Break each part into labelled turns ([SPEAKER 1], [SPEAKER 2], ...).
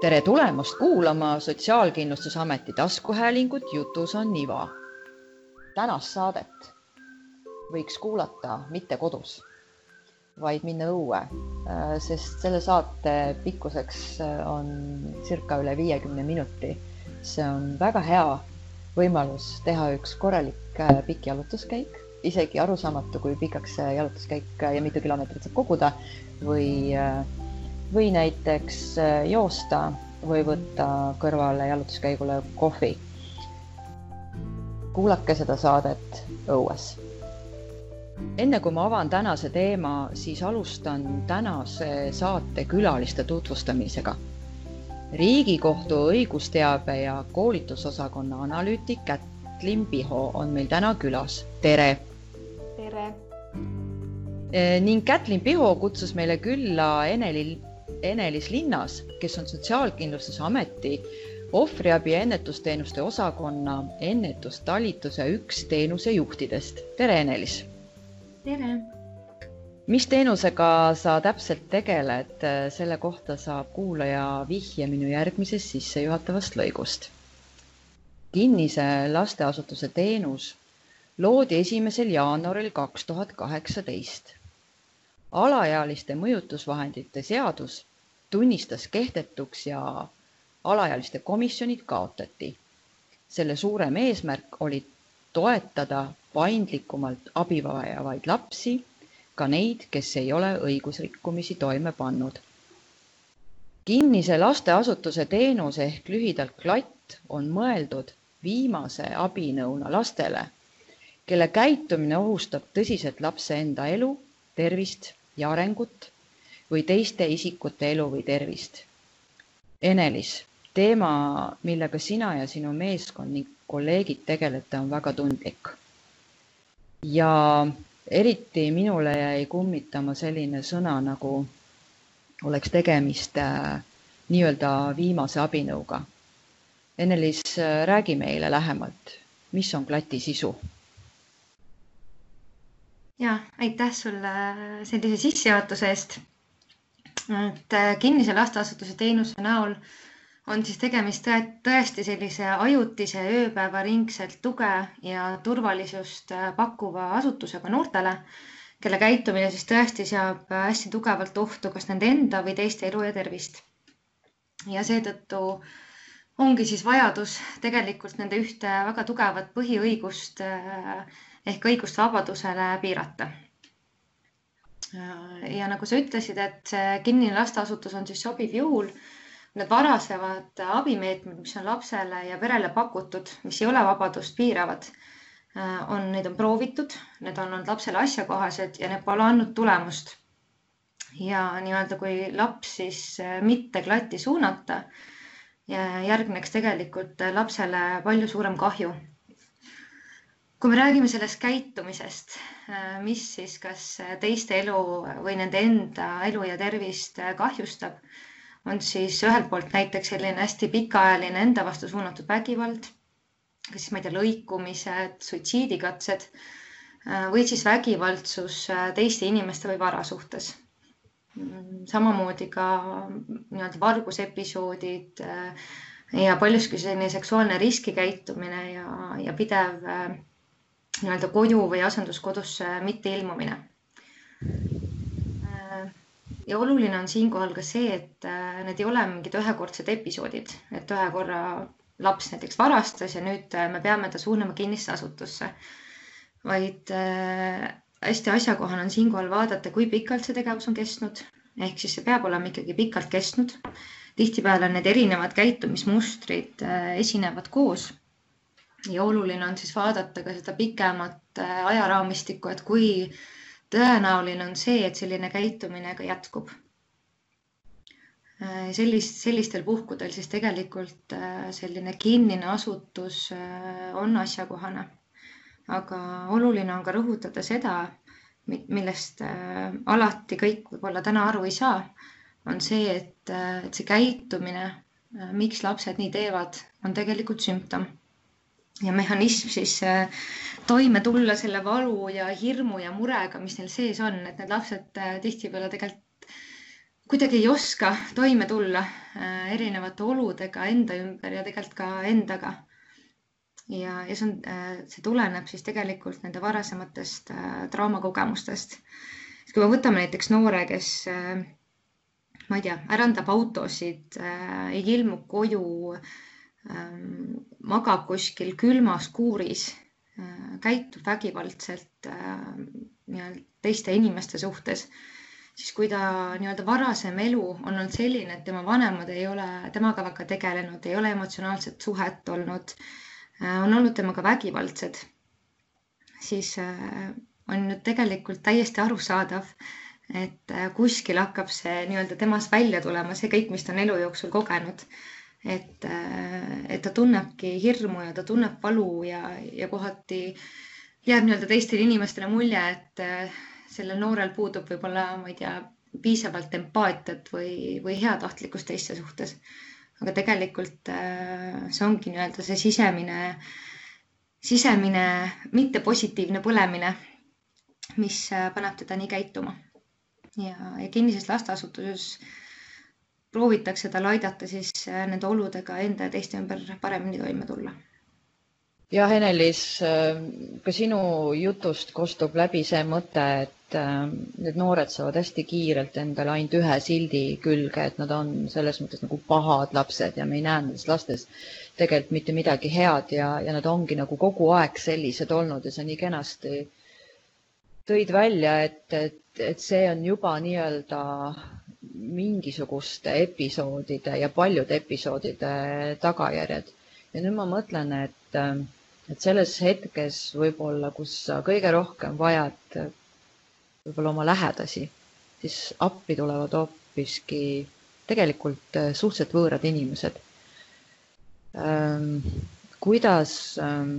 [SPEAKER 1] tere tulemast kuulama Sotsiaalkindlustusameti taskuhäälingut Jutus on iva. tänast saadet võiks kuulata mitte kodus, vaid minna õue, sest selle saate pikkuseks on circa üle viiekümne minuti. see on väga hea võimalus teha üks korralik pikk jalutuskäik, isegi arusaamatu, kui pikaks see jalutuskäik ja mitu kilomeetrit saab koguda või või näiteks joosta või võtta kõrvale jalutuskäigule kohvi. kuulake seda saadet õues. enne kui ma avan tänase teema, siis alustan tänase saate külaliste tutvustamisega. riigikohtu õigusteabe ja koolitusosakonna analüütik Kätlin Piho on meil täna külas. tere.
[SPEAKER 2] tere.
[SPEAKER 1] ning Kätlin Piho kutsus meile külla Eneli Enelis Linnas, kes on Sotsiaalkindlustusameti ohvriabi ja ennetusteenuste osakonna ennetustalituse üks teenusejuhtidest. tere, Enelis.
[SPEAKER 2] tere.
[SPEAKER 1] mis teenusega sa täpselt tegeled, selle kohta saab kuulaja vihje minu järgmisest sissejuhatavast lõigust. kinnise lasteasutuse teenus loodi esimesel jaanuaril kaks tuhat kaheksateist alaealiste mõjutusvahendite seadus tunnistas kehtetuks ja alaealiste komisjonid kaotati. selle suurem eesmärk oli toetada paindlikumalt abi vajavaid lapsi, ka neid, kes ei ole õigusrikkumisi toime pannud. kinnise lasteasutuse teenus ehk lühidalt klatt on mõeldud viimase abinõuna lastele, kelle käitumine ohustab tõsiselt lapse enda elu, tervist ja arengut või teiste isikute elu või tervist. Enelis, teema, millega sina ja sinu meeskond ning kolleegid tegelete, on väga tundlik. ja eriti minule jäi kummitama selline sõna, nagu oleks tegemist äh, nii-öelda viimase abinõuga. Enelis, räägi meile lähemalt, mis on klati sisu
[SPEAKER 2] ja aitäh sulle sellise sissejuhatuse eest. Et äh, kinnise lasteasutuse teenuse näol on siis tegemist tõesti sellise ajutise ööpäevaringselt tuge ja turvalisust äh, pakkuva asutusega noortele, kelle käitumine siis tõesti seab hästi tugevalt ohtu kas nende enda või teiste elu ja tervist. ja seetõttu ongi siis vajadus tegelikult nende ühte väga tugevat põhiõigust äh, ehk õigust vabadusele piirata. Ja nagu sa ütlesid, et kinnine lasteasutus on siis sobiv juhul, need varasemad abimeetmed, mis on lapsele ja perele pakutud, mis ei ole vabadust piiravad, on, neid on proovitud, need on olnud lapsele asjakohased ja need pole andnud tulemust. ja nii-öelda, kui laps siis mitte klatti suunata, järgneks tegelikult lapsele palju suurem kahju kui me räägime sellest käitumisest, äh, mis siis kas teiste elu või nende enda elu ja tervist äh, kahjustab, on siis ühelt poolt näiteks selline hästi pikaajaline enda vastu suunatud vägivald, kas siis ma ei tea, lõikumised, suitsiidikatsed äh, või siis vägivaldsus teiste inimeste või vara suhtes. Mm, samamoodi ka nii-öelda vargusepisoodid ja paljuski selline seksuaalne riskikäitumine ja, ja pidev nii-öelda koju või asenduskodusse mitte ilmumine. ja oluline on siinkohal ka see, et äh, need ei ole mingid ühekordsed episoodid, et ühe korra laps näiteks varastas ja nüüd äh, me peame ta suunama kinnisse asutusse. vaid äh, hästi asjakohane on siinkohal vaadata, kui pikalt see tegevus on kestnud, ehk siis see peab olema ikkagi pikalt kestnud. tihtipeale need erinevad käitumismustrid esinevad koos ja oluline on siis vaadata ka seda pikemat äh, ajaraamistikku, et kui tõenäoline on see, et selline käitumine ka jätkub. Äh, sellist, sellistel puhkudel siis tegelikult äh, selline kinnine asutus on asjakohane. aga oluline on ka rõhutada seda, millest alati kõik võib-olla täna aru ei saa, on see, et, et see käitumine, miks lapsed nii teevad, on tegelikult sümptom ja mehhanism siis äh, toime tulla selle valu ja hirmu ja murega, mis neil sees on, et need lapsed äh, tihtipeale tegelikult kuidagi ei oska toime tulla äh, erinevate oludega enda ümber ja tegelikult ka endaga. ja, ja see on, see tuleneb siis tegelikult nende varasematest traumakogemustest. kui me võtame näiteks noore, kes ma ei tea, ärandab autosid, ei ilmu koju, magab kuskil külmas kuuris, käitub vägivaldselt nii-öelda teiste inimeste suhtes siis kui ta nii-öelda varasem elu on olnud selline, et tema vanemad ei ole temaga väga tegelenud, ei ole emotsionaalset suhet olnud, äh, on olnud temaga vägivaldsed, siis äh, on nüüd tegelikult täiesti arusaadav, et äh, kuskil hakkab see nii-öelda temas välja tulema, see kõik, mis ta on elu jooksul kogenud. Et, et ta tunnebki hirmu ja ta tunneb valu ja, ja kohati jääb nii-öelda teistele inimestele mulje, et sellel noorel puudub võib-olla, ma ei tea, piisavalt empaatiat või, või heatahtlikkust teiste suhtes. aga tegelikult äh, see ongi nii-öelda see sisemine, sisemine mittepositiivne põlemine, mis äh, paneb teda nii käituma. ja, ja kinnises lasteasutuses proovitakse tal aidata siis äh, nende oludega enda ja teiste ümber paremini toime tulla.
[SPEAKER 1] Jah, Ene-Liis, ka sinu jutust kostub läbi see mõte, et et äh, need noored saavad hästi kiirelt endale ainult ühe sildi külge, et nad on selles mõttes nagu pahad lapsed ja me ei näe nendes lastes tegelikult mitte midagi head ja, ja nad ongi nagu kogu aeg sellised olnud ja sa nii kenasti tõid välja, et, et, et see on juba nii-öelda mingisuguste episoodide ja paljude episoodide tagajärjed. ja nüüd ma mõtlen, et, et selles hetkes võib-olla, kus sa kõige rohkem vajad võib-olla oma lähedasi, siis appi tulevad hoopiski tegelikult äh, suhteliselt võõrad inimesed. Ähm, kuidas, ähm,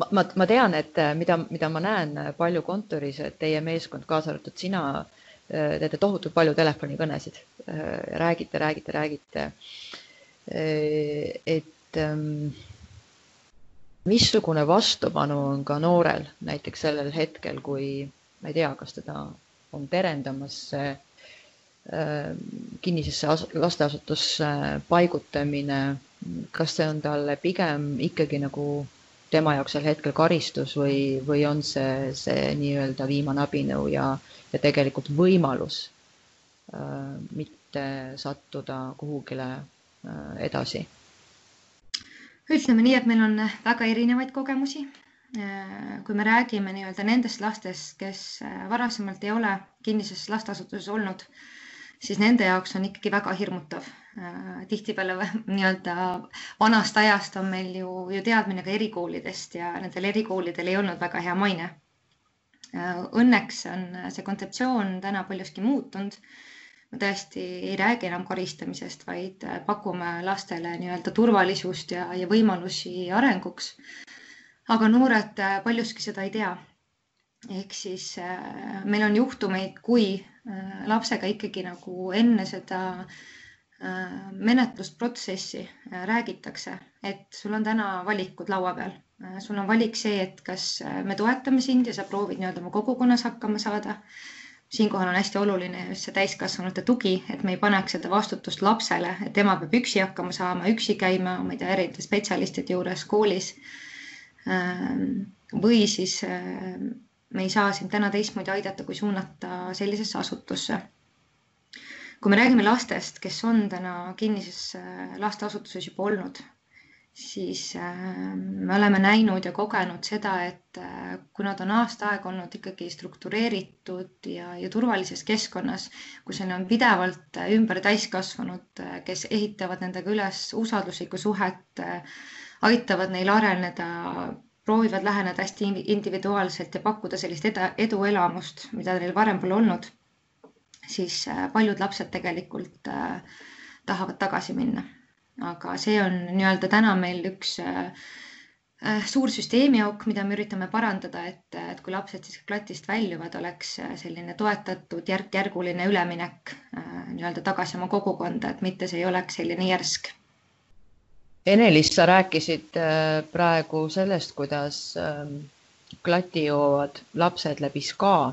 [SPEAKER 1] ma, ma, ma tean, et äh, mida, mida ma näen palju kontoris, et teie meeskond, kaasa arvatud sina, äh, teete tohutult palju telefonikõnesid, räägite, räägite, räägite. et ähm, missugune vastupanu on ka noorel näiteks sellel hetkel, kui ma ei tea, kas teda on terendamas äh, kinnisesse lasteasutusse paigutamine, kas see on talle pigem ikkagi nagu tema jaoks sel hetkel karistus või, või on see, see nii-öelda viimane abinõu ja, ja tegelikult võimalus äh, mitte sattuda kuhugile äh, edasi?
[SPEAKER 2] ütleme nii, et meil on väga erinevaid kogemusi Äh, kui me räägime nii-öelda nendest lastest, kes äh, varasemalt ei ole kinnises lasteasutuses olnud, siis nende jaoks on ikkagi väga hirmutav. Äh, tihtipeale nii-öelda vanast ajast on meil ju, ju teadmine ka erikoolidest ja nendel erikoolidel ei olnud väga hea maine. Õnneks on see kontseptsioon täna paljuski muutunud. me tõesti ei räägi enam karistamisest, vaid pakume lastele nii-öelda turvalisust ja, ja võimalusi arenguks aga noored äh, paljuski seda ei tea. Ehk siis äh, meil on juhtumeid, kui äh, lapsega ikkagi nagu enne seda menetlusprotsessi räägitakse, et sul on täna valikud laua peal. sul on valik see, et kas me toetame sind ja sa proovid nii-öelda oma kogukonnas hakkama saada. siinkohal on hästi oluline just see täiskasvanute tugi, et me ei paneks seda vastutust lapsele, et tema peab üksi hakkama saama, üksi käima, ma ei tea, erinevate spetsialistide juures koolis Ähm, või siis äh, me ei saa sind täna teistmoodi aidata, kui suunata sellisesse asutusse. kui me räägime lastest, kes on täna kinnises äh, lasteasutuses juba olnud, siis äh, me oleme näinud ja kogenud seda, et kui nad on aasta aega olnud ikkagi struktureeritud ja, ja turvalises keskkonnas, kus neil on pidevalt ümber täiskasvanud, kes ehitavad nendega üles usalduslikku suhet aitavad neil areneda, proovivad läheneda hästi individuaalselt ja pakkuda sellist eda, eduelamust, mida neil varem pole olnud, siis äh, paljud lapsed tegelikult äh, tahavad tagasi minna. aga see on nii-öelda täna meil üks äh, suur süsteemiauk, mida me üritame parandada, et, et kui lapsed siis klatist väljuvad, oleks selline toetatud järk-järguline üleminek nii-öelda tagasi oma kogukonda, et mitte see ei oleks selline järsk
[SPEAKER 1] Ene-Liis, sa rääkisid äh, praegu sellest, kuidas ähm, klati joovad lapsed läbi SKA.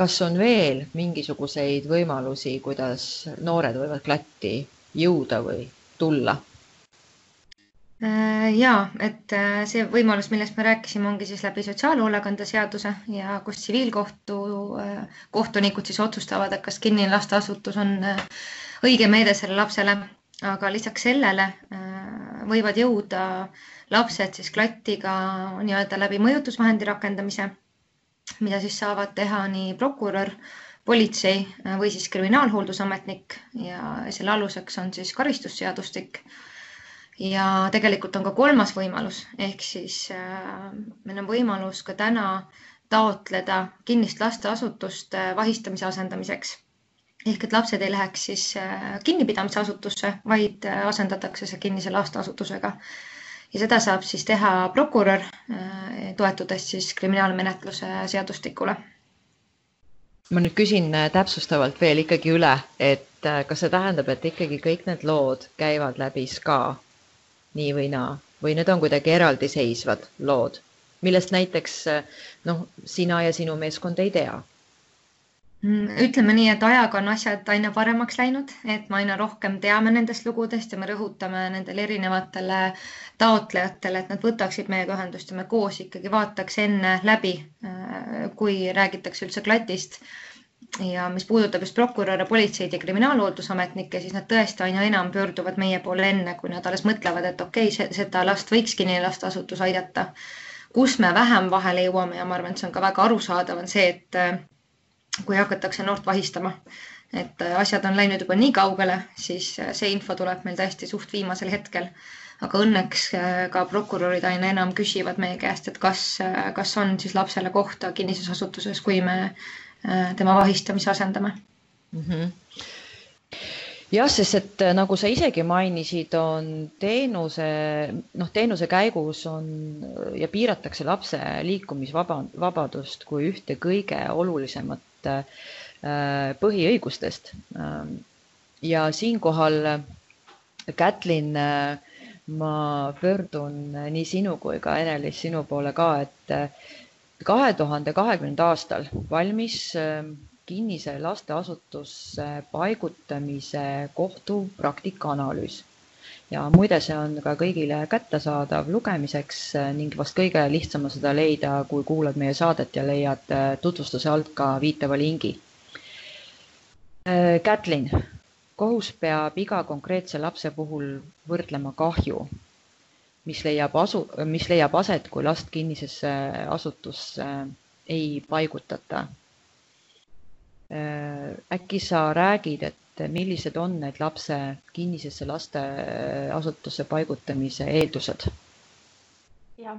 [SPEAKER 1] kas on veel mingisuguseid võimalusi, kuidas noored võivad klatti jõuda või tulla?
[SPEAKER 2] Äh, ja et äh, see võimalus, millest me rääkisime, ongi siis läbi sotsiaalhoolekande seaduse ja kus tsiviilkohtu äh, kohtunikud siis otsustavad, et kas kinnine lasteasutus on õige meede sellele lapsele, aga lisaks sellele võivad jõuda lapsed siis klatiga nii-öelda läbi mõjutusvahendi rakendamise, mida siis saavad teha nii prokurör, politsei või siis kriminaalhooldusametnik. Ja selle aluseks on siis karistusseadustik. Ja tegelikult on ka kolmas võimalus, ehk siis äh, meil on võimalus ka täna taotleda kinnist lasteasutust äh, vahistamise asendamiseks. Ehk et lapsed ei läheks siis äh, kinnipidamisasutusse, vaid äh, asendatakse see kinnise lasteasutusega. ja seda saab siis teha prokurör äh,, toetudes siis kriminaalmenetluse seadustikule
[SPEAKER 1] ma nüüd küsin täpsustavalt veel ikkagi üle, et kas see tähendab, et ikkagi kõik need lood käivad läbi SKA nii või naa või need on kuidagi eraldiseisvad lood, millest näiteks noh, sina ja sinu meeskond ei tea?
[SPEAKER 2] Mm, ütleme nii, et ajaga on asjad aina paremaks läinud, et me aina rohkem teame nendest lugudest ja me rõhutame nendele erinevatele taotlejatele, et nad võtaksid meiega ühendust ja me koos ikkagi vaataks enne läbi, äh, kui räägitakse üldse klatist ja mis puudutab just prokuröre, politseid ja kriminaalhooldusametnikke, siis nad tõesti aina enam pöörduvad meie poole enne, kui nad alles mõtlevad, et okei okay,, seda last võikski nii lasteasutus aidata. kus me vähem vahele jõuame ja ma arvan, et see on ka väga arusaadav, on see, et äh, kui hakatakse noort vahistama, et äh, asjad on läinud juba nii kaugele, siis äh, see info tuleb meil tõesti suht viimasel hetkel. aga õnneks ka prokurörid aina enam küsivad meie käest, et kas, kas on siis lapsele kohta kinnises asutuses, kui me Äh, tema vahistamise asendame mm. -hmm
[SPEAKER 1] jah, sest et äh, nagu sa isegi mainisid, on teenuse, noh, teenuse käigus on ja piiratakse lapse liikumisvaba, vabadust kui ühte kõige olulisemat äh, põhiõigustest. Ja siinkohal, Kätlin, ma pöördun nii sinu kui ka Ene-Liis sinu poole ka, et kahe tuhande kahekümnendal aastal valmis ähm, kinnise lasteasutusse paigutamise kohtupraktika analüüs. Ja muide, see on ka kõigile kättesaadav lugemiseks äh, ning vast kõige lihtsam on seda leida, kui kuulad meie saadet ja leiad äh, tutvustuse alt ka viitava lingi. Äh, Kätlin, kohus peab iga konkreetse lapse puhul võrdlema kahju mis leiab asu, mis leiab aset, kui last kinnisesse asutusse ei paigutata. Äkki sa räägid, et millised on need lapse kinnisesse lasteasutusse paigutamise eeldused?
[SPEAKER 3] jah,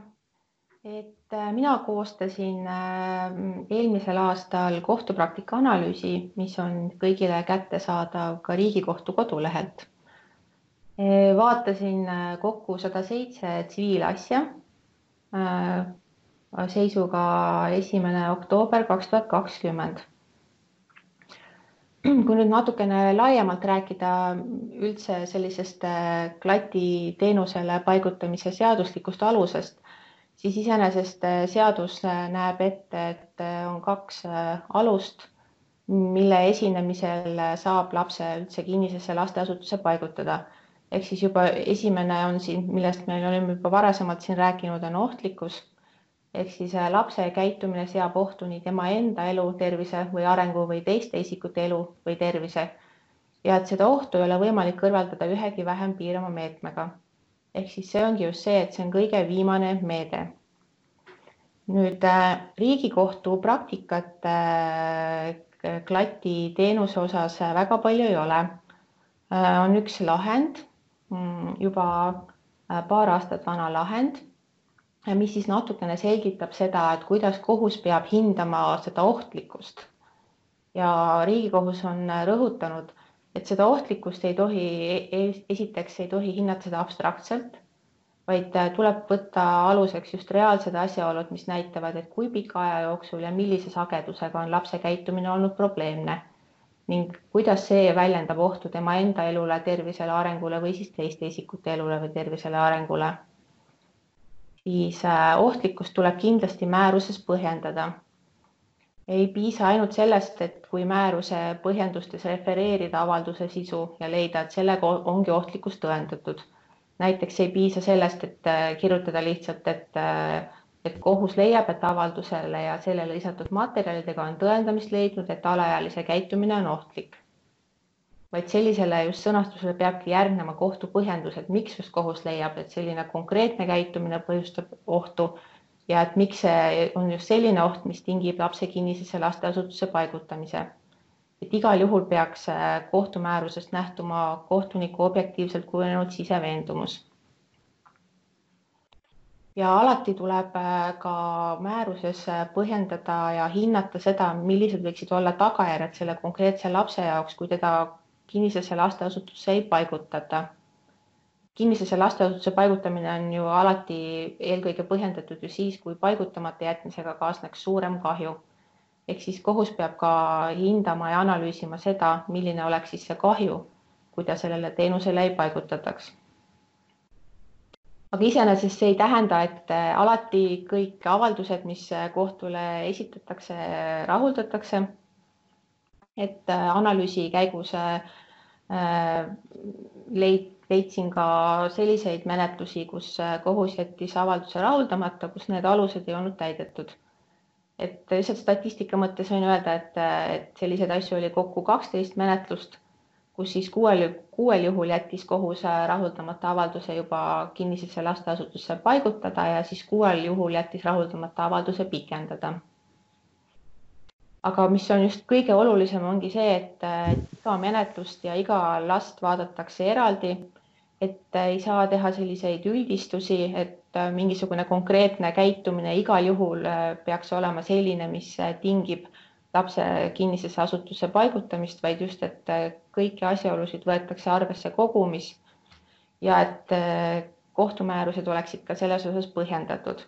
[SPEAKER 3] et äh, mina koostasin äh, eelmisel aastal kohtupraktika analüüsi, mis on kõigile kättesaadav ka Riigikohtu kodulehelt vaatasin äh, kokku sada seitse tsiviilasja seisuga esimene oktoober kaks tuhat kakskümmend. kui nüüd natukene laiemalt rääkida üldse sellisest äh, klati teenusele paigutamise seaduslikust alusest, siis iseenesest seadus näeb ette, et on kaks alust, mille esinemisel saab lapse üldse kinnisesse lasteasutusse paigutada. Ehk siis juba esimene on siin, millest me oleme juba varasemalt siin rääkinud, on ohtlikkus ehk siis äh, lapse käitumine seab ohtu nii tema enda elu, tervise või arengu või teiste isikute elu või tervise. ja et seda ohtu ei ole võimalik kõrvaldada ühegi vähem piirava meetmega. ehk siis see ongi just see, et see on kõige viimane meede. nüüd äh, Riigikohtu praktikat äh, klati teenuse osas väga palju ei ole. on üks lahend Mm, juba paar aastat vana lahend, mis siis natukene selgitab seda, et kuidas kohus peab hindama seda ohtlikkust. ja Riigikohus on rõhutanud, et seda ohtlikkust ei tohi, esiteks ei tohi hinnata seda abstraktselt, vaid tuleb võtta aluseks just reaalsed asjaolud, mis näitavad, et kui pika aja jooksul ja millise sagedusega on lapse käitumine olnud probleemne ning kuidas see väljendab ohtu tema enda elule, tervisele, arengule või siis teiste isikute elule või tervisele, arengule. Siis äh, ohtlikkust tuleb kindlasti määruses põhjendada. ei piisa ainult sellest, et kui määruse põhjendustes refereerida avalduse sisu ja leida, et sellega ongi ohtlikkus tõendatud. näiteks ei piisa sellest, et äh, kirjutada lihtsalt, et, äh, et kohus leiab, et avaldusele ja sellele lisatud materjalidega on tõendamist leidnud, et alaealise käitumine on ohtlik. Vaid sellisele just sõnastusele peabki järgnema kohtu põhjendus, et miks just kohus leiab, et selline konkreetne käitumine põhjustab ohtu ja et miks see on just selline oht, mis tingib lapse kinnisesse lasteasutusse paigutamise. et igal juhul peaks äh, kohtumäärusest nähtuma kohtuniku objektiivselt kujunenud siseveendumus. ja alati tuleb äh, ka määruses äh, põhjendada ja hinnata seda, millised võiksid olla tagajärjed selle konkreetse lapse jaoks, kui teda kinnisesse lasteasutusse ei paigutata kinnisesse lasteasutuse paigutamine on ju alati eelkõige põhjendatud ju siis, kui paigutamata jätmisega kaasneks suurem kahju. ehk siis kohus peab ka hindama ja analüüsima seda, milline oleks siis see kahju, kui ta sellele teenusele ei paigutataks. aga iseenesest see ei tähenda, et alati kõik avaldused, mis kohtule esitatakse, rahuldatakse. Et analüüsi käigus äh, leid-, leidsin ka selliseid menetlusi, kus äh, kohus jättis avalduse rahuldamata, kus need alused ei olnud täidetud. et lihtsalt statistika mõttes võin öelda, et, äh, et selliseid asju oli kokku kaksteist menetlust, kus siis kuuel, kuuel juhul jättis kohus äh, rahuldamata avalduse juba kinnisesse lasteasutusse paigutada ja siis kuuel juhul jättis rahuldamata avalduse pikendada aga mis on just kõige olulisem, ongi see, et iga menetlust ja iga last vaadatakse eraldi et ei saa teha selliseid üldistusi, et äh, mingisugune konkreetne käitumine igal juhul äh, peaks olema selline, mis äh, tingib lapse kinnisesse asutusse paigutamist, vaid just, et kõiki asjaolusid võetakse arvesse kogumis ja et kohtumäärused oleksid ka selles osas põhjendatud.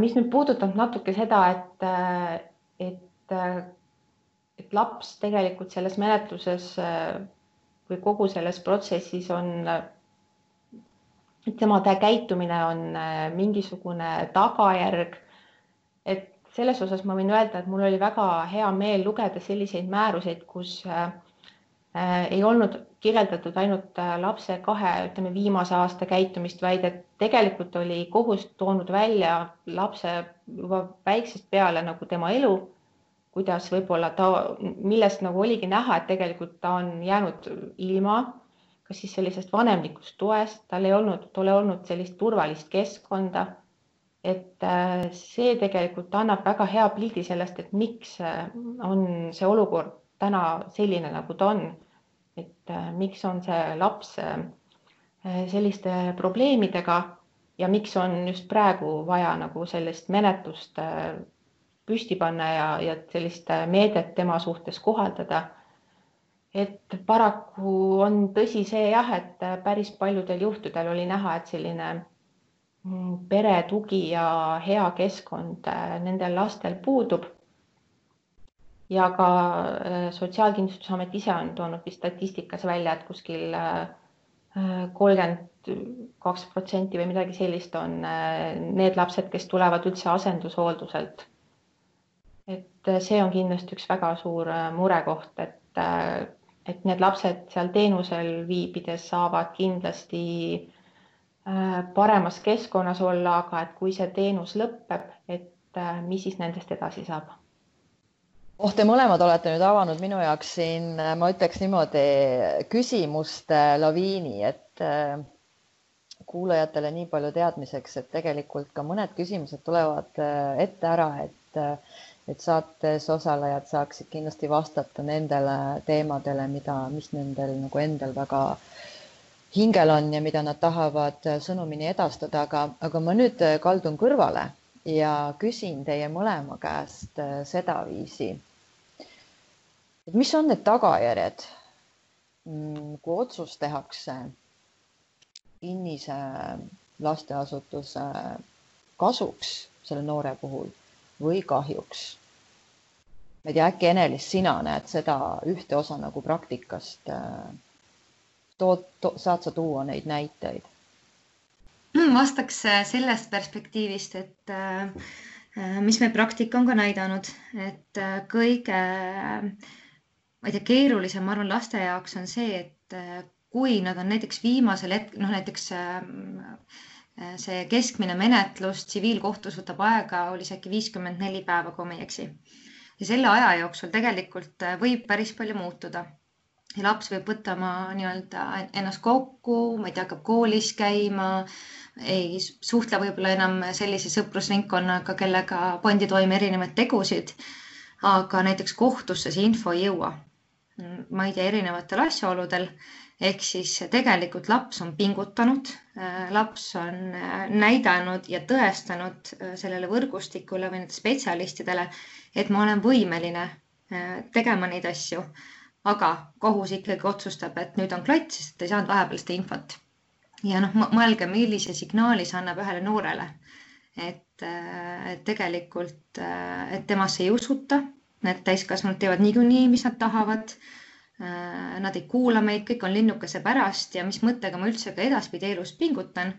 [SPEAKER 3] Mis nüüd puudutab natuke seda, et, et, et laps tegelikult selles menetluses või kogu selles protsessis on, tema käitumine on äh, mingisugune tagajärg. et selles osas ma võin öelda, et mul oli väga hea meel lugeda selliseid määruseid, kus äh, äh, ei olnud kirjeldatud ainult äh, lapse kahe, ütleme viimase aasta käitumist, vaid et tegelikult oli kohus toonud välja lapse juba väiksest peale nagu tema elu kuidas võib-olla ta, millest nagu oligi näha, et tegelikult ta on jäänud ilma, kas siis sellisest vanemlikust toest, tal ei olnud, ei olnud sellist turvalist keskkonda. et äh, see tegelikult annab väga hea pildi sellest, et miks äh, on see olukord täna selline, nagu ta on. Et äh, miks on see laps selliste probleemidega ja miks on just praegu vaja nagu sellist menetlust püsti panna ja, ja sellist meedet tema suhtes kohaldada. et paraku on tõsi see jah, et päris paljudel juhtudel oli näha, et selline mm, pere tugi ja hea keskkond äh, nendel lastel puudub. Ja ka äh, Sotsiaalkindlustusamet ise on toonud vist statistikas välja, et kuskil äh, kolmkümmend kaks protsenti või midagi sellist on need lapsed, kes tulevad üldse asendushoolduselt et äh, see on kindlasti üks väga suur äh, murekoht, et, äh, et need lapsed seal teenusel viibides saavad kindlasti paremas keskkonnas olla, aga et kui see teenus lõpeb, et mis siis nendest edasi saab?
[SPEAKER 1] Oh, te mõlemad olete nüüd avanud minu jaoks siin, ma ütleks niimoodi, küsimuste laviini, et kuulajatele nii palju teadmiseks, et tegelikult ka mõned küsimused tulevad ette ära, et et saates osalejad saaksid kindlasti vastata nendele teemadele, mida, mis nendel nagu endal väga hingel on ja mida nad tahavad sõnumini edastada, aga, aga ma nüüd kaldun kõrvale ja küsin teie mõlema käest sedaviisi. et mis on need tagajärjed, mm, kui otsus tehakse kinnise lasteasutuse kasuks selle noore puhul või kahjuks. ma ei tea, äkki Ene-Liis, sina näed seda ühte osa nagu praktikast. Äh, tood to,, saad sa tuua neid näiteid?
[SPEAKER 2] Hmm, vastaks äh, sellest perspektiivist, et äh, mis meie praktika on ka näidanud, et kõige, ma ei tea, keerulisem, ma arvan, laste jaoks on see, et kui nad on näiteks viimasel hetkel, noh näiteks see keskmine menetlus tsiviilkohtus võtab aega, oli see äkki viiskümmend neli päeva, kui ma ei eksi. ja selle aja jooksul tegelikult võib päris palju muutuda ja laps võib võtta oma nii-öelda ennast kokku, ma ei tea, hakkab koolis käima, ei suhtle võib-olla enam sellise sõprusringkonnaga, kellega pandi toime erinevaid tegusid. aga näiteks kohtusse see info ei jõua. ma ei tea, erinevatel asjaoludel ehk siis tegelikult laps on pingutanud, laps on näidanud ja tõestanud sellele võrgustikule või nendele spetsialistidele, et ma olen võimeline tegema neid asju aga kohus ikkagi otsustab, et nüüd on klats, sest ei saanud vahepeal seda infot. Ja noh, mõelge, millise signaali see annab ühele noorele, et, et tegelikult, et temasse ei usuta, need täiskasvanud teevad niikuinii, mis nad tahavad. Nad ei kuula meid, kõik on linnukese pärast ja mis mõttega ma üldse ka edaspidi elus pingutan,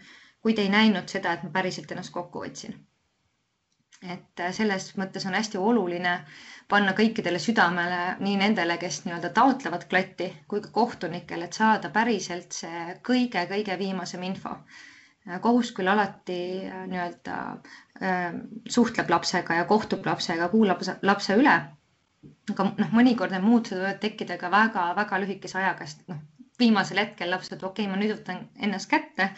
[SPEAKER 2] kuid ei näinud seda, et ma päriselt ennast kokku võtsin. Et selles mõttes on hästi oluline panna kõikidele südamele, nii nendele, kes nii-öelda taotlevad klatti, kui ka kohtunikele, et saada päriselt see kõige-kõige viimasem info. kohus küll alati äh, nii-öelda äh, suhtleb lapsega ja kohtub lapsega, kuulab lapse üle. aga noh, mõnikord need muutused võivad tekkida ka väga-väga lühikese ajaga, sest noh, viimasel hetkel laps ütleb, okei okay,, ma nüüd võtan ennast kätte,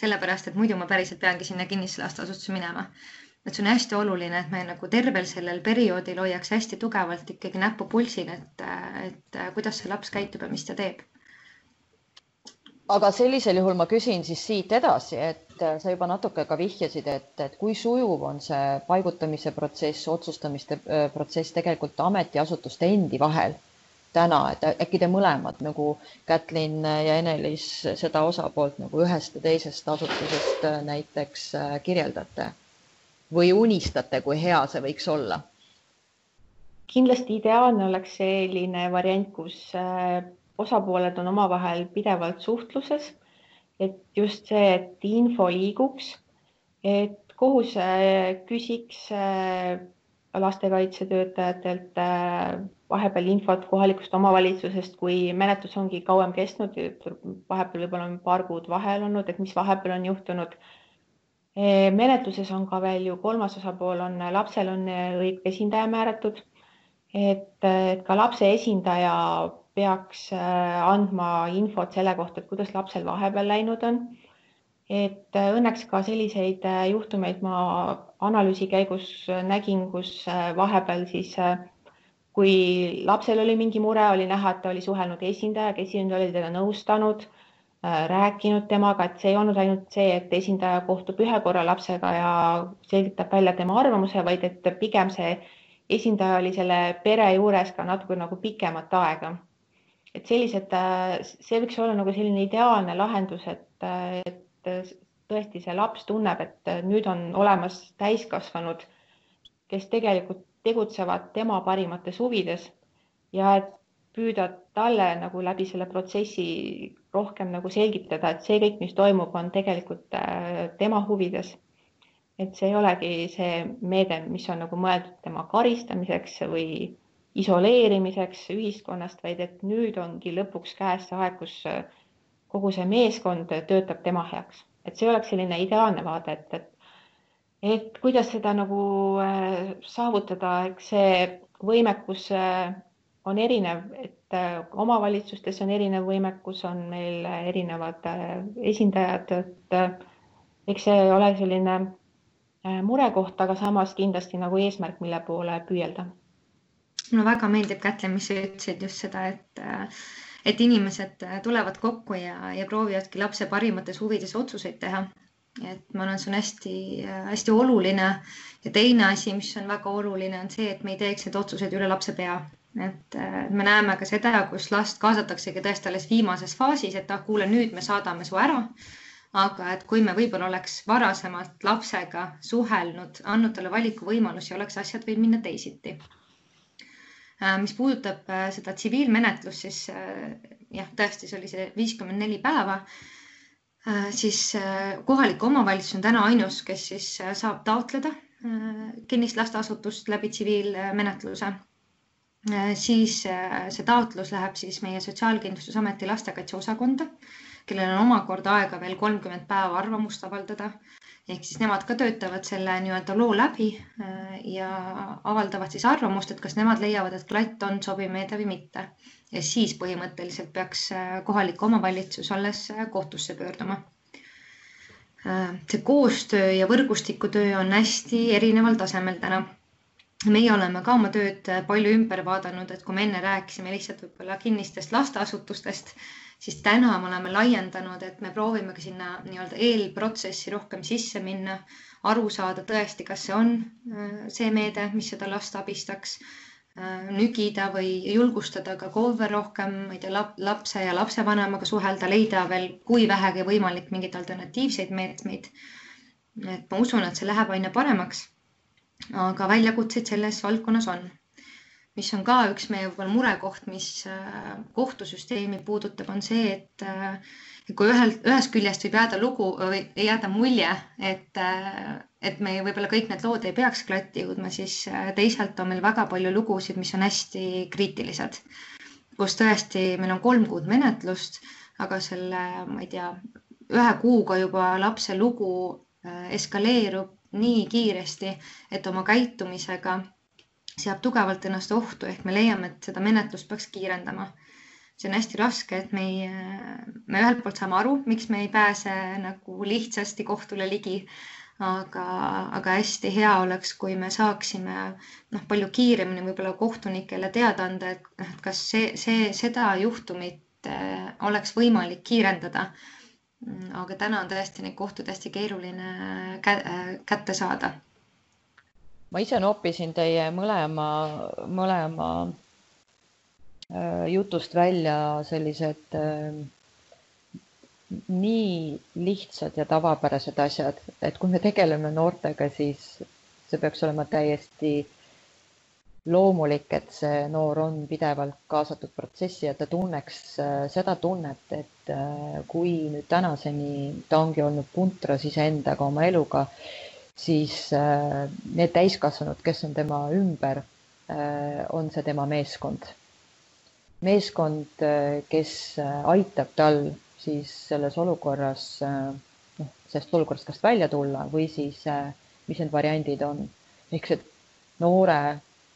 [SPEAKER 2] sellepärast et muidu ma päriselt peangi sinna kinnisse lasteasutusse minema et see on hästi oluline, et me nagu tervel sellel perioodil hoiaks hästi tugevalt ikkagi näppu pulsil, et, et kuidas see laps käitub ja mis ta teeb.
[SPEAKER 1] aga sellisel juhul ma küsin siis siit edasi, et sa juba natuke ka vihjasid, et, et kui sujuv on see paigutamise protsess, otsustamiste äh, protsess tegelikult ametiasutuste endi vahel täna, et äkki te mõlemad nagu Kätlin ja Enelis seda osapoolt nagu ühest ja teisest asutusest äh, näiteks äh, kirjeldate või unistate, kui hea see võiks olla?
[SPEAKER 3] kindlasti ideaalne oleks selline variant, kus äh, osapooled on omavahel pidevalt suhtluses, et just see, et info liiguks, et kohus äh, küsiks äh, lastekaitsetöötajatelt vahepeal infot kohalikust omavalitsusest, kui menetlus ongi kauem kestnud, vahepeal võib-olla on paar kuud vahel olnud, et mis vahepeal on juhtunud menetluses on ka veel ju kolmas osapool on, lapsel on õig esindaja määratud. et, et ka lapse esindaja peaks andma infot selle kohta, et kuidas lapsel vahepeal läinud on. et õnneks ka selliseid juhtumeid ma analüüsi käigus nägin, kus vahepeal siis kui lapsel oli mingi mure, oli näha, et ta oli suhelnud esindajaga, esindaja oli teda nõustanud rääkinud temaga, et see ei olnud ainult see, et esindaja kohtub ühe korra lapsega ja selgitab välja tema arvamuse, vaid et pigem see esindaja oli selle pere juures ka natuke nagu pikemat aega. et sellised, äh, see võiks olla nagu selline ideaalne lahendus, et, et tõesti see laps tunneb, et nüüd on olemas täiskasvanud, kes tegelikult tegutsevad tema parimates huvides ja et püüda talle nagu läbi selle protsessi rohkem nagu selgitada, et see kõik, mis toimub, on tegelikult äh, tema huvides. et see ei olegi see meede, mis on nagu mõeldud tema karistamiseks või isoleerimiseks ühiskonnast, vaid et nüüd ongi lõpuks käes see aeg, kus äh, kogu see meeskond töötab tema heaks, et see oleks selline ideaalne vaade, et, et et kuidas seda nagu äh, saavutada, eks see võimekus on erinev, et äh, omavalitsustes on erinev võimekus, on meil erinevad äh, esindajad, et äh, eks see ole selline murekoht, aga samas kindlasti nagu eesmärk, mille poole püüelda.
[SPEAKER 2] mulle väga meeldib, Kätlin, mis sa ütlesid just seda, et et inimesed tulevad kokku ja, ja proovivadki lapse parimates huvides otsuseid teha. et ma arvan, see on hästi-hästi oluline ja teine asi, mis on väga oluline, on see, et me ei teeks neid otsuseid üle lapse pea et me näeme ka seda, kus last kaasataksegi tõesti alles viimases faasis, et ah, kuule, nüüd me saadame su ära. aga et kui me võib-olla oleks varasemalt lapsega suhelnud, andnud talle valikuvõimalusi, oleks asjad võinud minna teisiti. Äh, mis puudutab äh, seda tsiviilmenetlust, siis äh, jah, tõesti, see oli see viiskümmend neli päeva siis kohalik omavalitsus on täna ainus, kes siis saab taotleda kinnist lasteasutust läbi tsiviilmenetluse, siis see taotlus läheb siis meie Sotsiaalkindlustusameti lastekaitseosakonda, kellel on omakorda aega veel kolmkümmend päeva arvamust avaldada ehk siis nemad ka töötavad selle nii-öelda loo läbi äh, ja avaldavad siis arvamust, et kas nemad leiavad, et klatt on sobiv meede või mitte. ja siis põhimõtteliselt peaks äh, kohalik omavalitsus alles äh, kohtusse pöörduma. see koostöö ja võrgustikutöö on hästi erineval tasemel täna meie oleme ka oma tööd palju ümber vaadanud, et kui me enne rääkisime lihtsalt võib-olla kinnistest lasteasutustest, siis täna me oleme laiendanud, et me proovime ka sinna nii-öelda eelprotsessi rohkem sisse minna, aru saada tõesti, kas see on äh, see meede, mis seda last abistaks, äh, nügida või julgustada ka KOV-e rohkem, ma ei tea, lapse ja lapsevanemaga suhelda, leida veel, kui vähegi võimalik, mingeid alternatiivseid meetmeid. et ma usun, et see läheb aina paremaks. Aga väljakutseid selles valdkonnas on mis on ka üks meie võib-olla murekoht, mis äh, kohtusüsteemi puudutab, on see, et äh, kui ühel, ühest küljest võib jääda lugu või jääda mulje, et, äh, et me võib-olla kõik need lood ei peaks klatti jõudma, siis teisalt on meil väga palju lugusid, mis on hästi kriitilised, kus tõesti meil on kolm kuud menetlust, aga selle, ma ei tea, ühe kuuga juba lapse lugu eskaleerub nii kiiresti, et oma käitumisega seab tugevalt ennast ohtu, ehk me leiame, et seda menetlust peaks kiirendama. see on hästi raske, et me ei, me ühelt poolt saame aru, miks me ei pääse nagu lihtsasti kohtule ligi, aga, aga hästi hea oleks, kui me saaksime noh, palju kiiremini võib-olla kohtunikele teada anda, et noh, et kas see, see, seda juhtumit äh, oleks võimalik kiirendada. Aga täna on tõesti neid kohtuid hästi keeruline kätte saada.
[SPEAKER 1] Ma ise noppisin teie mõlema, mõlema äh, jutust välja sellised äh, nii lihtsad ja tavapärased asjad, et kui me tegeleme noortega, siis see peaks olema täiesti loomulik, et see noor on pidevalt kaasatud protsessi ja ta tunneks äh, seda tunnet, et kui nüüd tänaseni ta ongi olnud puntras iseendaga, oma eluga, siis äh, need täiskasvanud, kes on tema ümber, äh, on see tema meeskond. meeskond, äh, kes aitab tal siis selles olukorras noh, sellest olukorrast kas välja tulla või siis mis need variandid on. ehk see noore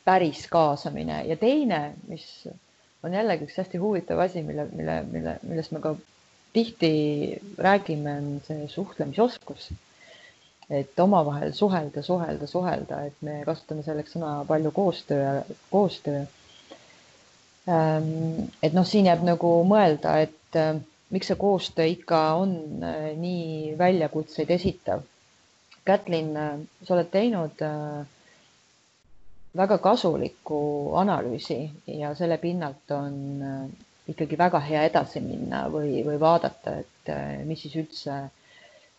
[SPEAKER 1] päris kaasamine ja teine, mis on jällegi üks hästi huvitav asi, mille, mille, mille, millest me ka tihti räägime, on see suhtlemisoskus et omavahel suhelda, suhelda, suhelda, et me kasutame selleks sõna palju koostöö, koostöö. Ähm, et noh, siin jääb nagu mõelda, et äh, miks see koostöö ikka on äh, nii väljakutseid esitav. Kätlin, äh, sa oled teinud väga kasuliku analüüsi ja selle pinnalt on ikkagi väga hea edasi minna või, või vaadata, et mis siis üldse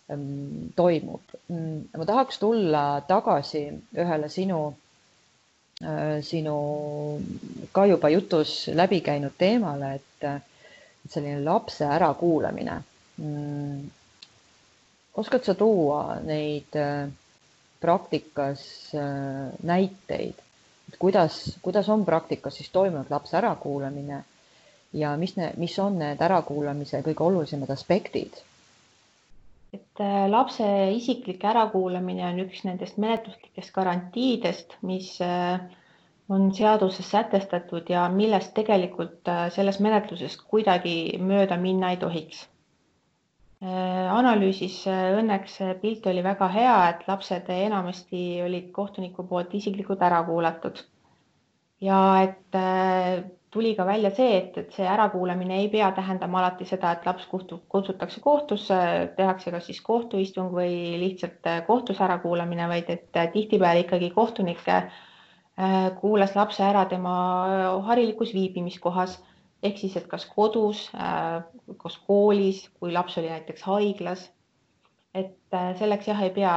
[SPEAKER 1] Ähm, toimub. Mm, ma tahaks tulla tagasi ühele sinu, äh, sinu ka juba jutus läbi käinud teemale, et selline lapse ärakuulamine. Mm, oskad sa tuua neid äh, praktikas äh, näiteid, et kuidas, kuidas on praktikas siis toimunud lapse ärakuulamine ja mis mis on need ärakuulamise kõige olulisemad aspektid
[SPEAKER 3] et äh, lapse isiklik ärakuulamine on üks nendest menetluslikest garantiidest, mis äh, on seaduses sätestatud ja millest tegelikult selles menetluses kuidagi mööda minna ei tohiks. Analüüsis õnneks pilt oli väga hea, et lapsed enamasti olid kohtuniku poolt isiklikult ära kuulatud. Ja et tuli ka välja see, et, et see ärakuulamine ei pea tähendama alati seda, et laps kuhtub, kutsutakse kohtusse, tehakse kas siis kohtuistung või lihtsalt äh, kohtus ärakuulamine, vaid et äh, tihtipeale ikkagi kohtunik äh, kuulas lapse ära tema harilikus viibimiskohas ehk siis, et kas kodus, kas koolis, kui laps oli näiteks haiglas. et selleks jah, ei pea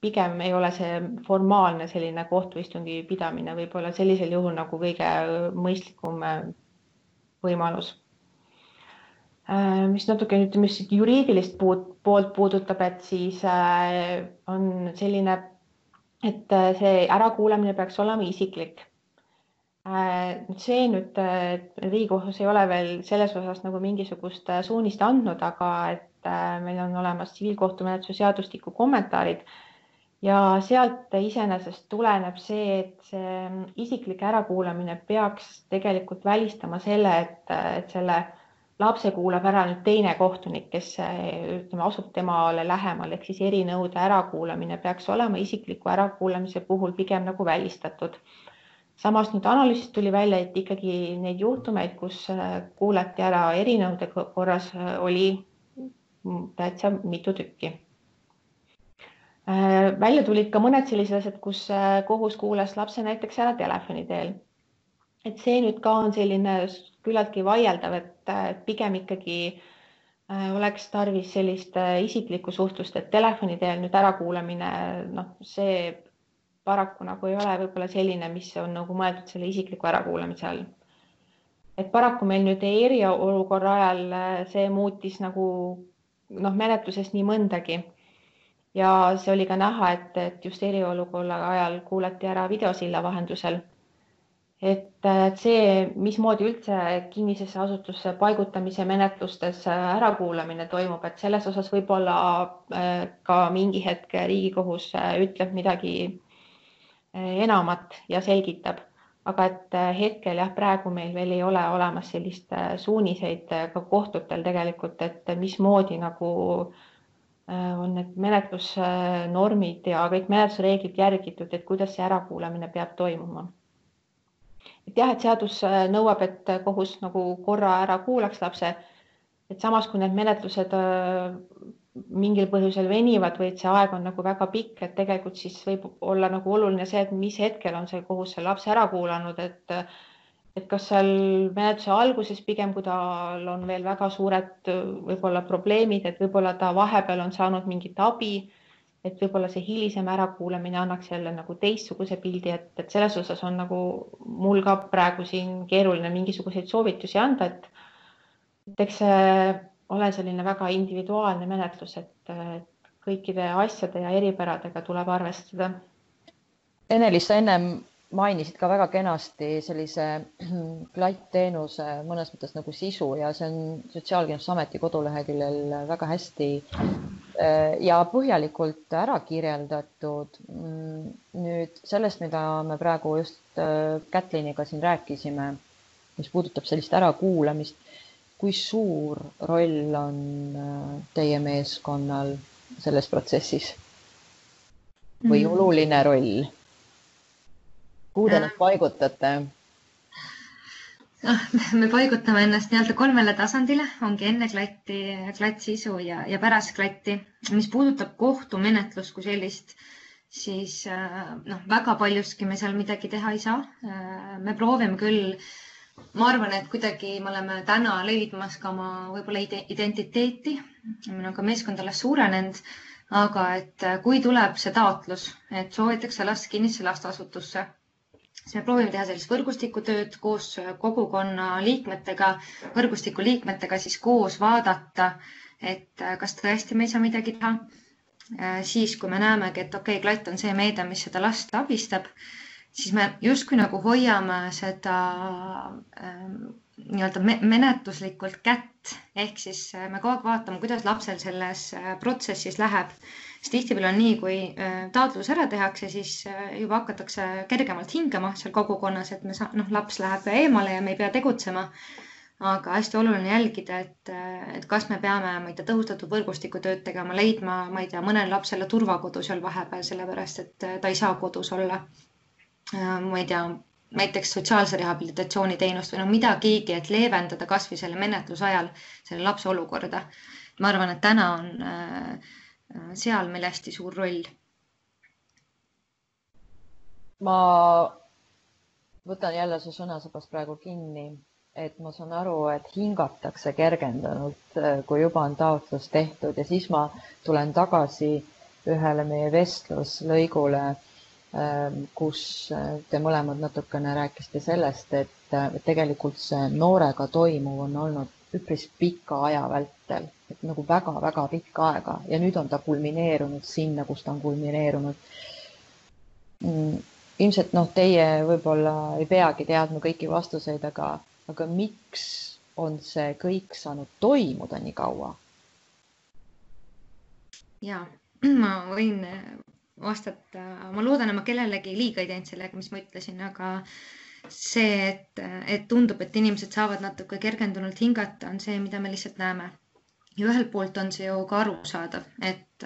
[SPEAKER 3] pigem ei ole see formaalne selline kohtuistungi pidamine võib-olla sellisel juhul nagu kõige mõistlikum äh, võimalus. Äh, mis natuke nüüd, mis juriidilist poolt puudutab, et siis äh, on selline et äh, see ärakuulamine peaks olema isiklik. Äh, see nüüd, Riigikohus ei ole veel selles osas nagu mingisugust suunist andnud, aga et meil on olemas tsiviilkohtumenetluse seadustiku kommentaarid ja sealt iseenesest tuleneb see, et see isiklik ärakuulamine peaks tegelikult välistama selle, et, et selle lapse kuulab ära nüüd teine kohtunik, kes ütleme, asub temale lähemal, ehk siis erinõude ärakuulamine peaks olema isikliku ärakuulamise puhul pigem nagu välistatud. Samas nüüd analüüsist tuli välja, et ikkagi neid juhtumeid, kus kuulati ära erinõude korras, oli täitsa mitu tükki. välja tulid ka mõned sellised asjad, kus kohus kuulas lapse näiteks ära telefoni teel et see nüüd ka on selline küllaltki vaieldav, et pigem ikkagi äh, oleks tarvis sellist äh, isiklikku suhtlust, et telefoni teel nüüd ärakuulamine, noh, see paraku nagu ei ole võib-olla selline, mis on nagu mõeldud selle isikliku ärakuulamise all. et paraku meil nüüd eriolukorra ajal äh, see muutis nagu noh, menetluses nii mõndagi ja see oli ka näha, et, et just eriolukorra ajal kuulati ära videosilla vahendusel et see, mismoodi üldse kinnisesse asutusse paigutamise menetlustes ärakuulamine toimub, et selles osas võib-olla äh, ka mingi hetk Riigikohus äh, ütleb midagi äh, enamat ja selgitab, aga et hetkel jah, praegu meil veel ei ole olemas sellist suuniseid ka kohtutel tegelikult, et mismoodi nagu on need menetlusnormid ja kõik menetlusreeglid järgitud, et kuidas see ärakuulamine peab toimuma et jah, et seadus nõuab, et kohus nagu korra ära kuulaks lapse. et samas, kui need menetlused mingil põhjusel venivad või et see aeg on nagu väga pikk, et tegelikult siis võib olla nagu oluline see, et mis hetkel on see kohus selle lapse ära kuulanud, et et kas seal menetluse alguses pigem, kui tal on veel väga suured võib-olla probleemid, et võib-olla ta vahepeal on saanud mingit abi et võib-olla see hilisem ärakuulamine annaks jälle nagu teistsuguse pildi, et, et selles osas on nagu mul ka praegu siin keeruline mingisuguseid soovitusi anda, et et eks see ole selline väga individuaalne menetlus, et kõikide asjade ja eripäradega tuleb arvestada.
[SPEAKER 1] Ene-Liis, sa ennem mainisid ka väga kenasti sellise klattteenuse mõnes mõttes nagu sisu ja see on Sotsiaalkindlustusameti koduleheküljel väga hästi Äh, ja põhjalikult ära kirjeldatud. Mm, nüüd sellest, mida me praegu just äh, Kätliniga siin rääkisime, mis puudutab sellist ärakuulamist, kui suur roll on äh, teie meeskonnal selles protsessis või mm. oluline roll? kuhu te nad paigutate?
[SPEAKER 2] noh, me paigutame ennast nii-öelda kolmele tasandile, ongi enne klatti, klattsisu ja, ja pärast klatti. mis puudutab kohtumenetlust kui sellist, siis äh, noh, väga paljuski me seal midagi teha ei saa. Äh, me proovime küll, ma arvan, et kuidagi me oleme täna leidmas ka oma võib-olla identiteeti. meil on ka meeskond alles suurenenud, aga et äh, kui tuleb see taotlus, et soovitakse last kinnisse lasteasutusse siis me proovime teha sellist võrgustikutööd koos kogukonna liikmetega, võrgustiku liikmetega siis koos vaadata, et äh, kas tõesti me ei saa midagi teha. Äh, siis, kui me näemegi, et okei okay,, klatt on see meede, mis seda last abistab, siis me justkui nagu hoiame seda ähm, nii-öelda menetluslikult kätt, ehk siis äh, me kogu aeg vaatame, kuidas lapsel selles protsessis läheb siis tihtipeale on nii, kui äh, taotlus ära tehakse, siis äh, juba hakatakse kergemalt hingama seal kogukonnas, et me saa-, noh, laps läheb eemale ja me ei pea tegutsema. aga hästi oluline jälgida, et, äh, et kas me peame, ma ei tea, tõhustatud võrgustikutööd tegema, leidma, ma ei tea, mõnele lapsele turvakodu seal vahepeal, sellepärast et ta ei saa kodus olla. Ma ei tea, näiteks sotsiaalse rehabilitatsiooni teenust või no midagigi, et leevendada kasvõi selle menetluse ajal selle lapse olukorda. ma arvan, et täna on äh, Äh, seal meil hästi suur roll.
[SPEAKER 1] ma võtan jälle su sõnasabast praegu kinni, et ma saan aru, et hingatakse kergendanult, äh, kui juba on taotlus tehtud ja siis ma tulen tagasi ühele meie vestluslõigule, kus äh, te mõlemad natukene rääkisite sellest, et tegelikult see noorega toimuv on olnud üpris pika aja vältel et nagu väga-väga pikka aega ja nüüd on ta kulmineerunud sinna, kus ta on kulmineerunud. mm, ilmselt noh, teie võib-olla ei peagi teadma kõiki vastuseid, aga, aga miks on see kõik saanud toimuda nii kaua?
[SPEAKER 2] ja ma võin vastata, ma loodan, et ma kellelegi liiga ei teinud sellega, mis ma ütlesin, aga see, et, et tundub, et inimesed saavad natuke kergendunult hingata, on see, mida me lihtsalt näeme. ja ühelt poolt on see ju ka arusaadav, et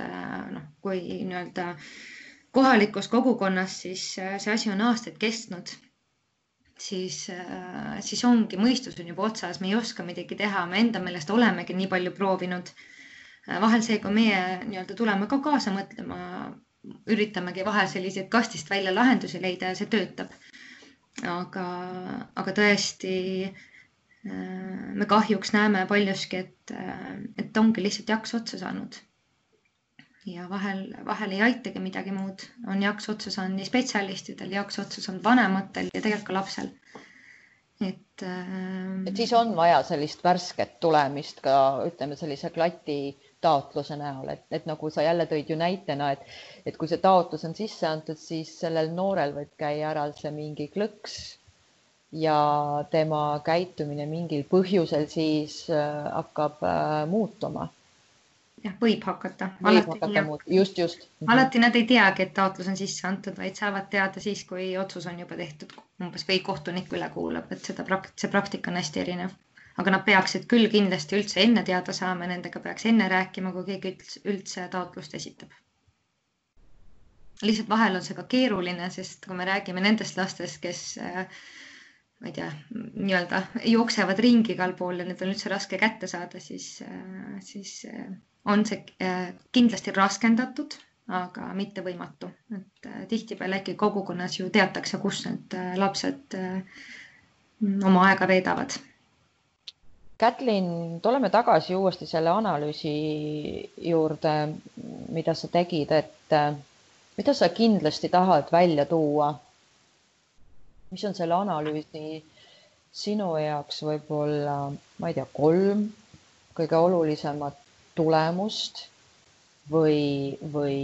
[SPEAKER 2] noh, kui nii-öelda kohalikus kogukonnas, siis see asi on aastaid kestnud, siis, siis ongi, mõistus on juba otsas, me ei oska midagi teha, me enda meelest olemegi nii palju proovinud. vahel see, kui meie nii-öelda tuleme ka kaasa mõtlema üritamegi vahel selliseid kastist välja lahendusi leida ja see töötab. aga, aga tõesti äh, me kahjuks näeme paljuski, et, äh, et ongi lihtsalt jaks otsa saanud. ja vahel, vahel ei aitagi midagi muud, on jaks otsa saanud nii spetsialistidel, jaks otsa saanud vanematel ja tegelikult ka lapsel. et
[SPEAKER 1] äh.... et siis on vaja sellist värsket tulemist ka ütleme sellise klati taotluse näol, et, et nagu sa jälle tõid ju näitena, et, et kui see taotlus on sisse antud, siis sellel noorel võib käia ära see mingi klõks ja tema käitumine mingil põhjusel siis äh, hakkab äh, muutuma.
[SPEAKER 2] jah, võib hakata.
[SPEAKER 1] just, just.
[SPEAKER 2] Mhm. alati nad ei teagi, et taotlus on sisse antud, vaid saavad teada siis, kui otsus on juba tehtud umbes või kohtunik üle kuulab, et seda prakt-, see praktika on hästi erinev aga nad peaksid küll kindlasti üldse enne teada saama, nendega peaks enne rääkima, kui keegi üldse taotlust esitab. lihtsalt vahel on see ka keeruline, sest kui me räägime nendest lastest, kes ma ei tea, nii-öelda jooksevad ringi igal pool ja need on üldse raske kätte saada, siis, siis on see kindlasti raskendatud, aga mitte võimatu, et tihtipeale äkki kogukonnas ju teatakse, kus need lapsed oma aega veedavad
[SPEAKER 1] Kätlin, tuleme tagasi uuesti selle analüüsi juurde, mida sa tegid, et mida sa kindlasti tahad välja tuua? mis on selle analüüsi sinu jaoks võib-olla, ma ei tea, kolm kõige olulisemat tulemust või, või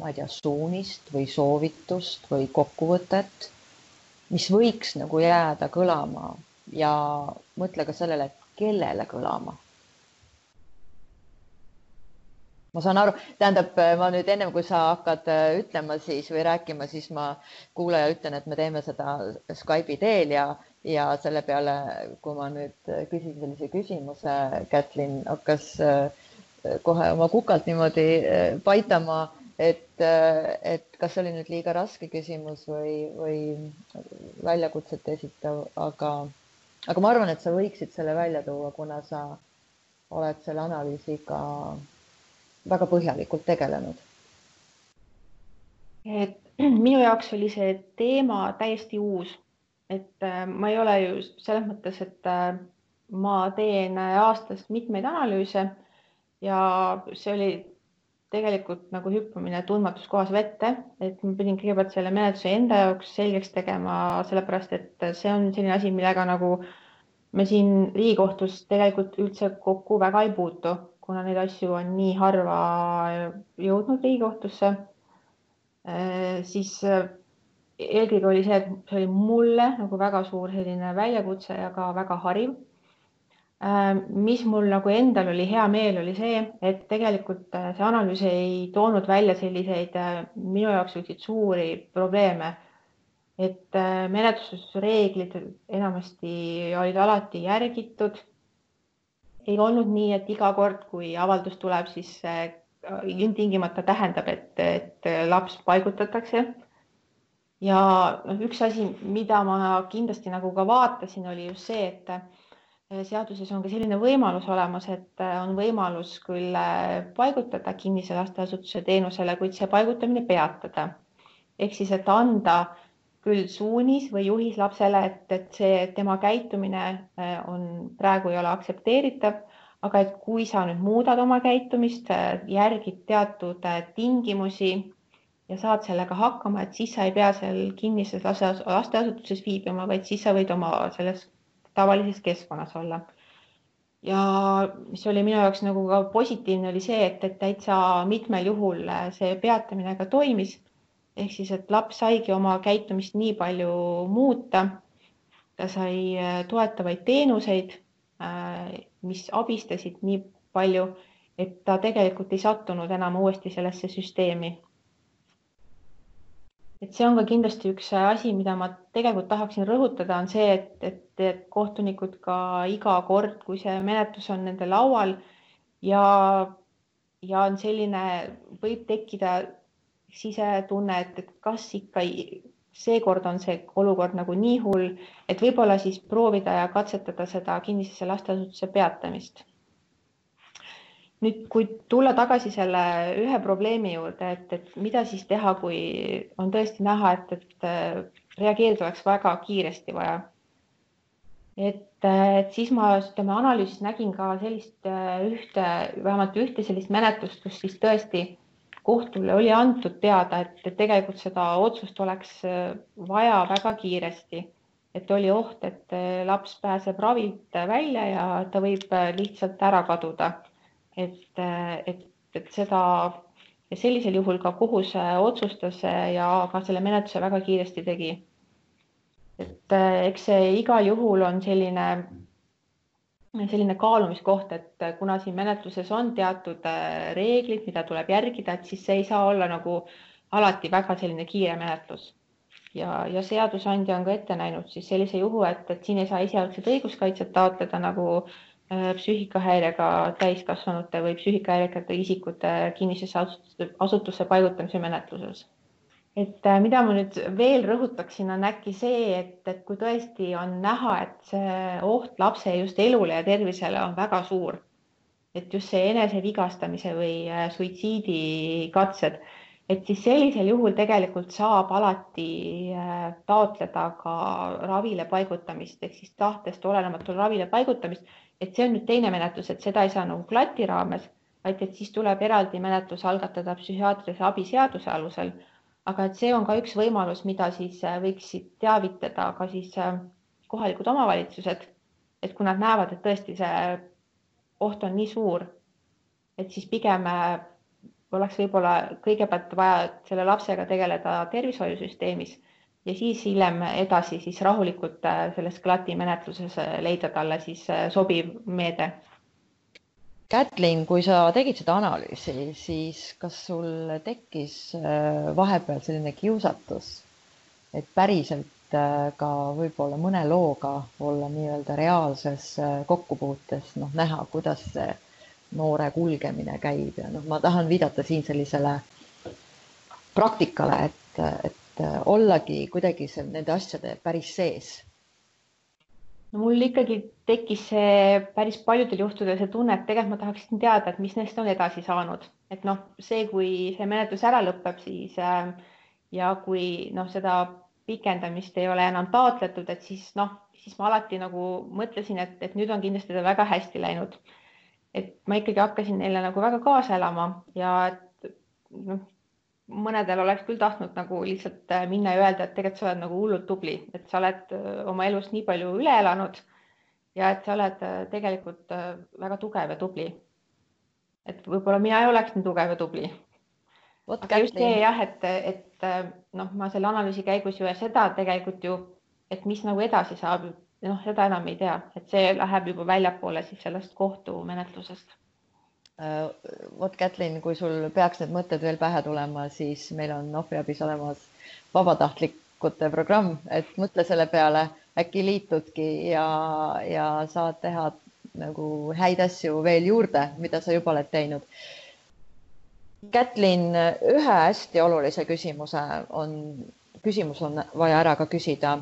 [SPEAKER 1] ma ei tea, suunist või soovitust või kokkuvõtet, mis võiks nagu jääda kõlama ja mõtle ka sellele, et kellele kõlama? ma saan aru, tähendab, ma nüüd ennem kui sa hakkad äh, ütlema siis või rääkima, siis ma kuulaja ütlen, et me teeme seda Skype'i teel ja, ja selle peale, kui ma nüüd küsin sellise küsimuse, Kätlin hakkas äh, kohe oma kukalt niimoodi äh, paitama, et, et kas see oli nüüd liiga raske küsimus või, või väljakutset esitav, aga aga ma arvan, et sa võiksid selle välja tuua, kuna sa oled selle analüüsiga väga põhjalikult tegelenud.
[SPEAKER 3] et minu jaoks oli see teema täiesti uus, et äh, ma ei ole ju selles mõttes, et äh, ma teen aastas mitmeid analüüse ja see oli tegelikult nagu hüppamine tundmatus kohas vette, et ma pidin kõigepealt selle menetluse enda jaoks selgeks tegema, sellepärast et see on selline asi, millega nagu me siin Riigikohtus tegelikult üldse kokku väga ei puutu, kuna neid asju on nii harva jõudnud Riigikohtusse. siis eelkõige oli see, et see oli mulle nagu väga suur selline väljakutse ja ka väga hariv Äh, mis mul nagu endal oli hea meel, oli see, et tegelikult äh, see analüüs ei toonud välja selliseid äh, minu jaoks selliseid suuri probleeme. et menetlusreeglid enamasti olid alati järgitud. ei olnud nii, et iga kord, kui avaldus tuleb, siis ilmtingimata tähendab, et, et laps paigutatakse. ja noh, üks asi, mida ma kindlasti nagu ka vaatasin, oli just see, et seaduses on ka selline võimalus olemas, et äh, on võimalus küll äh, paigutada kinnise lasteasutuse teenusele, kuid see paigutamine peatada. ehk siis, et anda küll suunis või juhis lapsele, et, et see tema käitumine äh, on praegu ei ole aktsepteeritav, aga et kui sa nüüd muudad oma käitumist, järgid teatud tingimusi ja saad sellega hakkama, et siis sa ei pea seal kinnises lasteasutuses viibima, vaid siis sa võid oma selles tavalises keskkonnas olla. ja mis oli minu jaoks nagu ka positiivne, oli see, et, et täitsa mitmel juhul see peatamine ka toimis. ehk siis, et laps saigi oma käitumist nii palju muuta. ta sai toetavaid teenuseid, mis abistasid nii palju, et ta tegelikult ei sattunud enam uuesti sellesse süsteemi et see on ka kindlasti üks asi, mida ma tegelikult tahaksin rõhutada, on see, et, et, et kohtunikud ka iga kord, kui see menetlus on nende laual ja, ja on selline, võib tekkida sisetunne, et, et kas ikka seekord on see olukord nagu nii hull, et võib-olla siis proovida ja katsetada seda kinnisesse lasteasutuse peatamist nüüd, kui tulla tagasi selle ühe probleemi juurde, et, et mida siis teha, kui on tõesti näha, et, et äh, reageerida oleks väga kiiresti vaja. et, äh, et siis ma ütleme analüüsis nägin ka sellist äh, ühte, vähemalt ühte sellist menetlust, kus siis tõesti kohtule oli antud teada, et, tegelikult seda otsust oleks vaja väga kiiresti, et oli oht, et laps pääseb ravilt välja ja ta võib lihtsalt ära kaduda et, et, et seda ja sellisel juhul ka kohus otsustas ja ka selle menetluse väga kiiresti tegi. et eks see igal juhul on selline, selline kaalumiskoht, et kuna siin menetluses on teatud reeglid, mida tuleb järgida, et siis see ei saa olla nagu alati väga selline kiire menetlus. ja, ja seadusandja on ka ette näinud siis sellise juhu, et, et siin ei saa esialgset õiguskaitset taotleda nagu äh, psüühikahäirega täiskasvanute või psüühikahäirekate isikute kinnisesse asutusse paigutamise menetluses. et äh, mida ma nüüd veel rõhutaksin, on äkki see, et, et kui tõesti on näha, et see oht lapse just elule ja tervisele on väga suur, et just see enesevigastamise või äh, suitsiidikatsed, et siis sellisel juhul tegelikult saab alati taotleda ka ravile paigutamist ehk siis tahtest olematul ravile paigutamist et see on nüüd teine menetlus, et seda ei saa nagu klati raames, vaid et siis tuleb eraldi menetlus algatada psühhiaatrilise abi seaduse alusel. aga et see on ka üks võimalus, mida siis äh, võiksid teavitada ka siis äh, kohalikud omavalitsused, et kui nad näevad, et tõesti see oht on nii suur, et siis pigem äh, oleks võib-olla kõigepealt vaja selle lapsega tegeleda tervishoiusüsteemis ja siis hiljem edasi siis rahulikult äh, selles klati menetluses äh, leida talle siis äh, sobiv meede.
[SPEAKER 1] Kätlin, kui sa tegid seda analüüsi, siis kas sul tekkis vahepeal selline kiusatus, et päriselt ka võib-olla mõne looga olla nii-öelda reaalses kokkupuutes, noh, näha, kuidas see noore kulgemine käib ja noh, ma tahan viidata siin sellisele praktikale, et, et ollagi kuidagi seal nende asjade päris sees?
[SPEAKER 3] no mul ikkagi tekkis see päris paljudel juhtudel see tunne, et tegelikult ma tahaksin teada, et mis neist on edasi saanud, et noh, see, kui see menetlus ära lõpeb, siis äh, ja kui noh, seda pikendamist ei ole enam taotletud, et siis noh, siis ma alati nagu mõtlesin, et, et nüüd on kindlasti väga hästi läinud. Et ma ikkagi hakkasin neile nagu väga kaasa elama ja et noh, mõnedel oleks küll tahtnud nagu lihtsalt äh, minna ja öelda, et tegelikult sa oled nagu hullult tubli, et sa oled äh, oma elus nii palju üle elanud ja et sa oled äh, tegelikult väga tugev ja tubli. et võib-olla mina ei oleks nii tugev ja tubli. aga just see jah, et, et noh, ma selle analüüsi käigus ju seda tegelikult ju, et mis nagu edasi saab, noh, seda enam ei tea, et see läheb juba väljapoole siis sellest kohtumenetlusest
[SPEAKER 1] Äh, vot Kätlin, kui sul peaks need mõtted veel pähe tulema, siis meil on ohvriabis olemas vabatahtlikute programm, et mõtle selle peale, äkki liitudki ja, ja saad teha nagu häid asju veel juurde, mida sa juba oled teinud. Kätlin, ühe hästi olulise küsimuse on, küsimus on vaja ära ka küsida.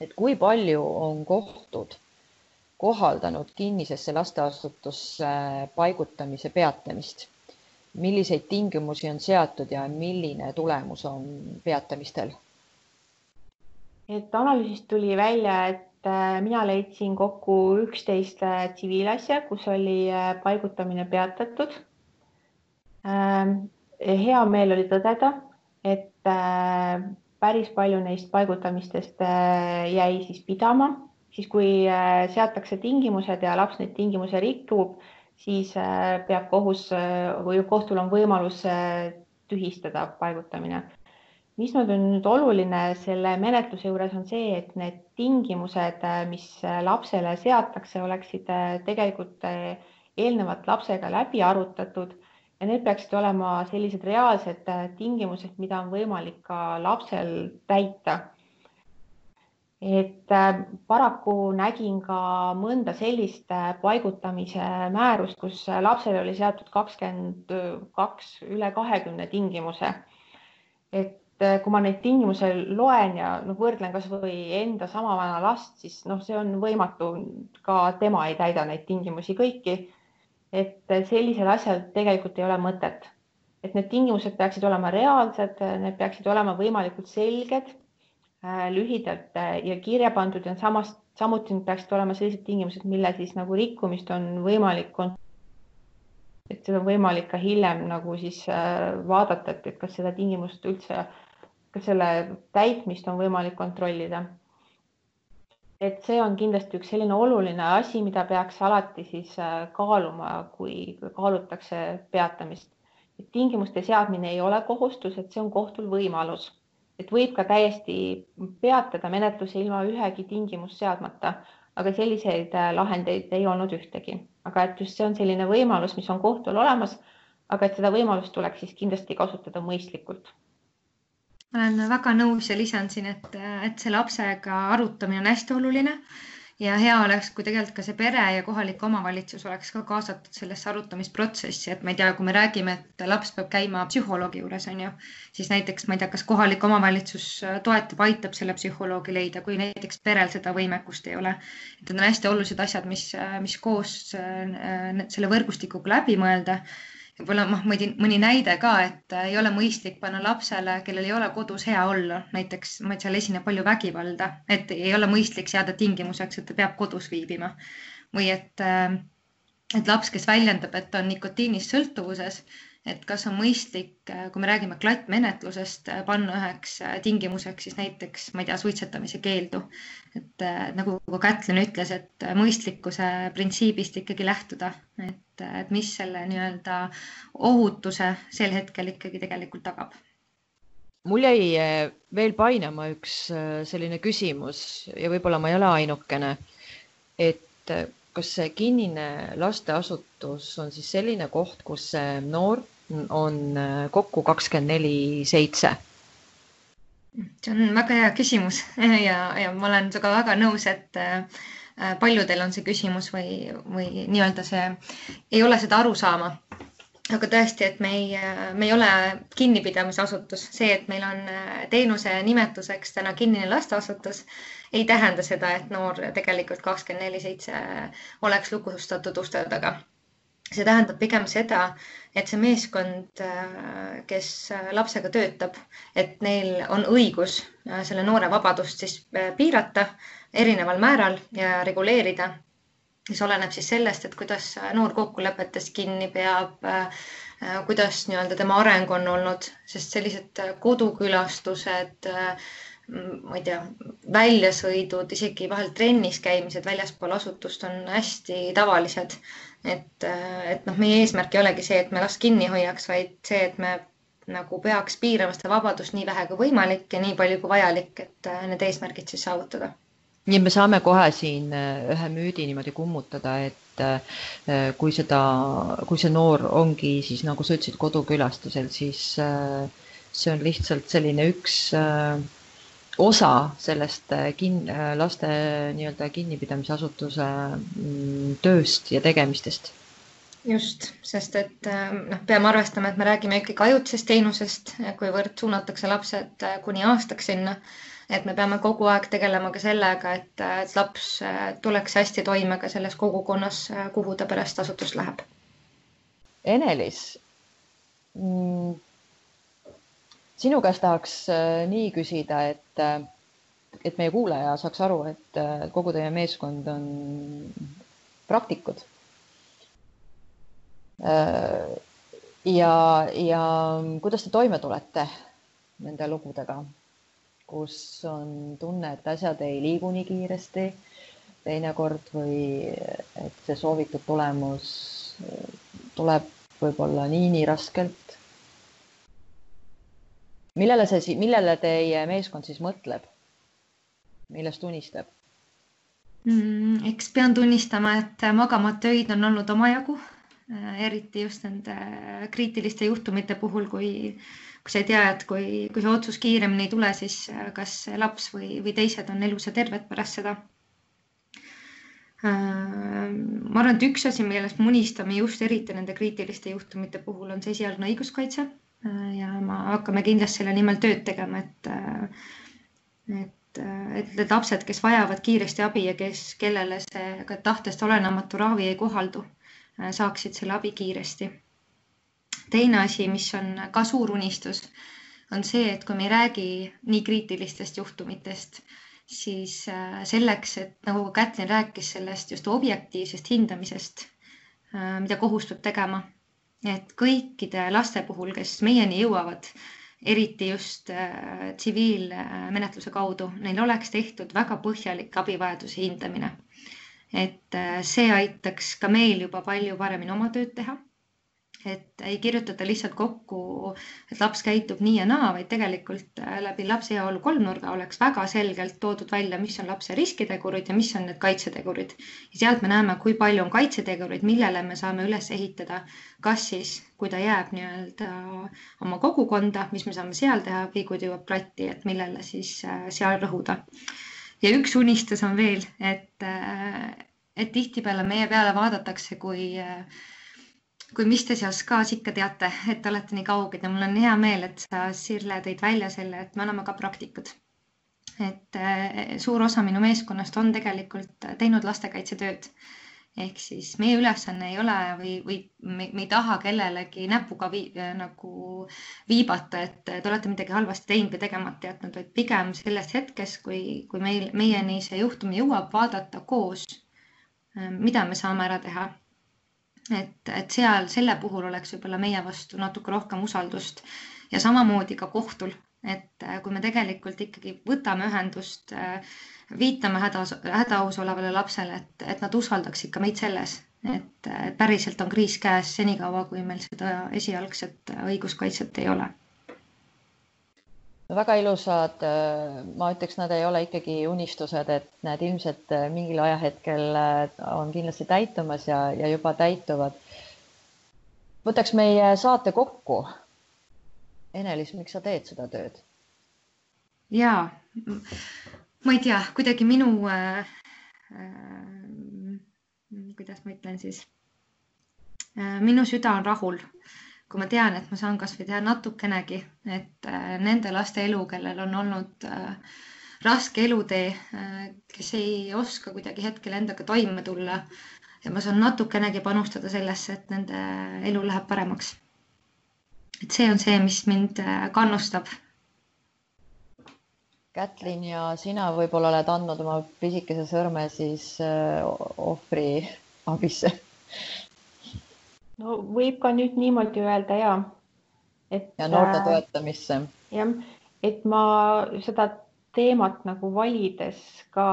[SPEAKER 1] Et kui palju on kohtud kohaldanud kinnisesse lasteasutusse paigutamise peatamist. milliseid tingimusi on seatud ja milline tulemus on peatamistel?
[SPEAKER 3] et analüüsist tuli välja, et äh, mina leidsin kokku üksteist äh, tsiviilasja, kus oli äh, paigutamine peatatud. Ähm, hea meel oli tõdeda, et päris palju neist paigutamistest jäi siis pidama siis kui äh, seatakse tingimused ja laps neid tingimusi rikub, siis äh, peab kohus äh, või kohtul on võimalus tühistada paigutamine. mis nüüd on nüüd oluline selle menetluse juures, on see, et need tingimused, mis lapsele seatakse, oleksid tegelikult eelnevalt lapsega läbi arutatud ja need peaksid olema sellised reaalsed tingimused, mida on võimalik ka lapsel täita. et paraku nägin ka mõnda sellist paigutamise määrust, kus lapsele oli seatud kakskümmend kaks üle kahekümne tingimuse. et kui ma neid tingimusi loen ja noh, võrdlen kasvõi enda sama vana last, siis noh, see on võimatu, ka tema ei täida neid tingimusi kõiki. Et sellisel asjal tegelikult ei ole mõtet, et need tingimused peaksid olema reaalsed, need peaksid olema võimalikult selged, äh, lühidalt äh, ja kirja pandud ja samas, samuti peaksid olema sellised tingimused, mille siis nagu rikkumist on võimalik et seda on võimalik ka hiljem nagu siis äh, vaadata, et, kas seda tingimust üldse kas selle täitmist on võimalik kontrollida. Et see on kindlasti üks selline oluline asi, mida peaks alati siis äh, kaaluma, kui kaalutakse peatamist. tingimuste seadmine ei ole kohustus, et see on kohtul võimalus, et võib ka täiesti peatada menetluse ilma ühegi tingimust seadmata, aga selliseid äh, lahendeid ei olnud ühtegi, aga et just see on selline võimalus, mis on kohtul olemas, aga et seda võimalust tuleks siis kindlasti kasutada mõistlikult
[SPEAKER 2] ma olen väga nõus ja lisan siin, et, et see lapsega arutamine on hästi oluline. Ja hea oleks, kui tegelikult ka see pere ja kohalik omavalitsus oleks ka kaasatud sellesse arutamisprotsessi, et ma ei tea, kui me räägime, et laps peab käima psühholoogi juures, on ju, siis näiteks ma ei tea, kas kohalik omavalitsus toetab, aitab selle psühholoogi leida, kui näiteks perel seda võimekust ei ole. et need on hästi olulised asjad, mis, mis koos äh, selle võrgustikuga läbi mõelda võib-olla noh, mõni, mõni näide ka, et äh, ei ole mõistlik panna lapsele, kellel ei ole kodus hea olla, näiteks ma ei tea, seal esineb palju vägivalda, et ei ole mõistlik seada tingimuseks, et ta peab kodus viibima või et, äh, et laps, kes väljendab, et ta on nikotiinist sõltuvuses et kas on mõistlik, äh, kui me räägime klattmenetlusest, panna üheks tingimuseks siis näiteks, ma ei tea, suitsetamise keeldu. et nagu ka Kätlin ütles, et mõistlikkuse printsiibist ikkagi lähtuda, et, et mis selle nii-öelda ohutuse sel hetkel ikkagi tegelikult tagab
[SPEAKER 1] mul jäi veel painama üks selline küsimus ja võib-olla ma ei ole ainukene, et kas see kinnine lasteasutus on siis selline koht, kus see noor on kokku kakskümmend neli seitse?
[SPEAKER 2] see on väga hea küsimus ja, ja ma olen sinuga väga nõus, et paljudel on see küsimus või, või nii-öelda see, ei ole seda arusaama. aga tõesti, et me ei, me ei ole kinnipidamisasutus, see, et meil on äh, teenuse nimetuseks täna kinnine lasteasutus, ei tähenda seda, et noor tegelikult kakskümmend neli seitse oleks lukustatud uste taga see tähendab pigem seda, et see meeskond, äh, kes äh, lapsega töötab, et neil on õigus äh, selle noore vabadust siis piirata erineval määral ja reguleerida. mis oleneb siis sellest, et kuidas noor kokkulepetest kinni peab, kuidas nii-öelda tema areng on olnud, sest sellised kodukülastused ma ei tea, väljasõidud, isegi vahel trennis käimised väljaspool asutust on hästi tavalised et, et noh, meie eesmärk ei olegi see, et me last kinni hoiaks, vaid see, et me nagu peaks piirama seda vabadust nii vähe kui võimalik ja nii palju kui vajalik, et äh, need eesmärgid siis saavutada.
[SPEAKER 1] Nii et me saame kohe siin äh, ühe müüdi niimoodi kummutada, et äh, kui seda, kui see noor ongi siis nagu sa ütlesid, kodukülastusel, siis see on lihtsalt selline üks osa sellest äh, kin-, äh, laste nii-öelda kinnipidamisasutuse mm, tööst ja tegemistest.
[SPEAKER 2] just, sest et äh, noh, peame arvestama, et me räägime ikkagi ajutisest teenusest, kuivõrd suunatakse lapsed kuni aastaks sinna. Et me peame kogu aeg tegelema ka sellega, et, et laps tuleks hästi toime ka selles kogukonnas, kuhu ta pärast asutust läheb.
[SPEAKER 1] Enelis mm sinu käest tahaks äh, nii küsida, et, äh, et meie kuulaja saaks aru, et äh, kogu teie meeskond on praktikud. ja, ja kuidas te toime tulete nende lugudega, kus on tunne, et asjad ei liigu nii kiiresti teinekord või et see soovitud tulemus tuleb võib-olla nii, nii raskelt millele see, millele teie meeskond siis mõtleb? millest unistab
[SPEAKER 2] mm,? eks pean tunnistama, et magamata öid on olnud omajagu, eriti just nende kriitiliste juhtumite puhul, kui, kui sa ei tea, et kui, kui see otsus kiiremini ei tule, siis äh, kas laps või, või teised on elus ja terved pärast seda äh, ma arvan, et üks asi, millest me unistame just eriti nende kriitiliste juhtumite puhul, on see esialgne õiguskaitse ja me hakkame kindlasti selle nimel tööd tegema, et, et et need lapsed, kes vajavad kiiresti abi ja kes, kellele see ka tahtest olenematu ravi ei kohaldu, saaksid selle abi kiiresti. Teine asi, mis on ka suur unistus, on see, et kui me ei räägi nii kriitilistest juhtumitest, siis äh, selleks, et nagu Kätlin rääkis sellest just objektiivsest hindamisest, äh, mida kohus peab tegema, et kõikide laste puhul, kes meieni jõuavad, eriti just äh, tsiviilmenetluse kaudu, neil oleks tehtud väga põhjalik abivajaduse hindamine. et see aitaks ka meil juba palju paremini oma tööd teha et ei kirjutata lihtsalt kokku, et laps käitub nii ja naa, vaid tegelikult äh, läbi lapse heaolu kolmnurga oleks väga selgelt toodud välja, mis on lapse riskitegurid ja mis on need kaitsetegurid. ja sealt me näeme, kui palju on kaitsetegurid, millele me saame üles ehitada, kas siis, kui ta jääb nii-öelda oma kogukonda, mis me saame seal teha või kui ta jõuab platti, et millele siis äh, seal rõhuda. ja üks unistus on veel, et, äh, et tihtipeale meie peale vaadatakse kui kui mis te seas ka ikka teate, et te olete nii kauged ja mul on hea meel, et sa, Sirle, tõid välja selle, et me oleme ka praktikud. et äh, suur osa minu meeskonnast on tegelikult teinud lastekaitsetööd. ehk siis meie ülesanne ei ole või, või me, me ei taha kellelegi näpuga vii, äh, nagu viibata, et te olete midagi halvasti teinud või tegemata jätnud, vaid pigem sellest hetkest, kui, kui meil, meieni see juhtum jõuab, vaadata koos, äh, mida me saame ära teha et, et seal selle puhul oleks võib-olla meie vastu natuke rohkem usaldust. Ja samamoodi ka kohtul, et äh, kui me tegelikult ikkagi võtame ühendust, äh, viitame hädas, hädaos olevale lapsele, et, et nad usaldaks ikka meid selles, et päriselt on kriis käes senikaua, kui meil seda esialgset õiguskaitset ei ole
[SPEAKER 1] väga ilusad, äh, ma ütleks, nad ei ole ikkagi unistused, et need ilmselt äh, mingil ajahetkel äh, on kindlasti täitumas ja, ja juba täituvad. võtaks meie saate kokku. Ene-Liis, miks sa teed seda tööd?
[SPEAKER 2] ja ma ei tea, kuidagi minu äh,, äh, kuidas ma ütlen siis äh,, minu süda on rahul kui ma tean, et ma saan kasvõi teha natukenegi, et äh, nende laste elu, kellel on olnud äh, raske elutee, äh, kes ei oska kuidagi hetkel endaga toime tulla ja ma saan natukenegi panustada sellesse, et nende elu läheb paremaks. et see on see, mis mind kannustab.
[SPEAKER 1] Kätlin ja sina võib-olla oled andnud oma pisikese sõrme siis ohvri abisse
[SPEAKER 3] no võib ka nüüd niimoodi öelda ja.
[SPEAKER 1] et. ja noorte äh, toetamisse.
[SPEAKER 3] jah, et ma seda teemat nagu valides ka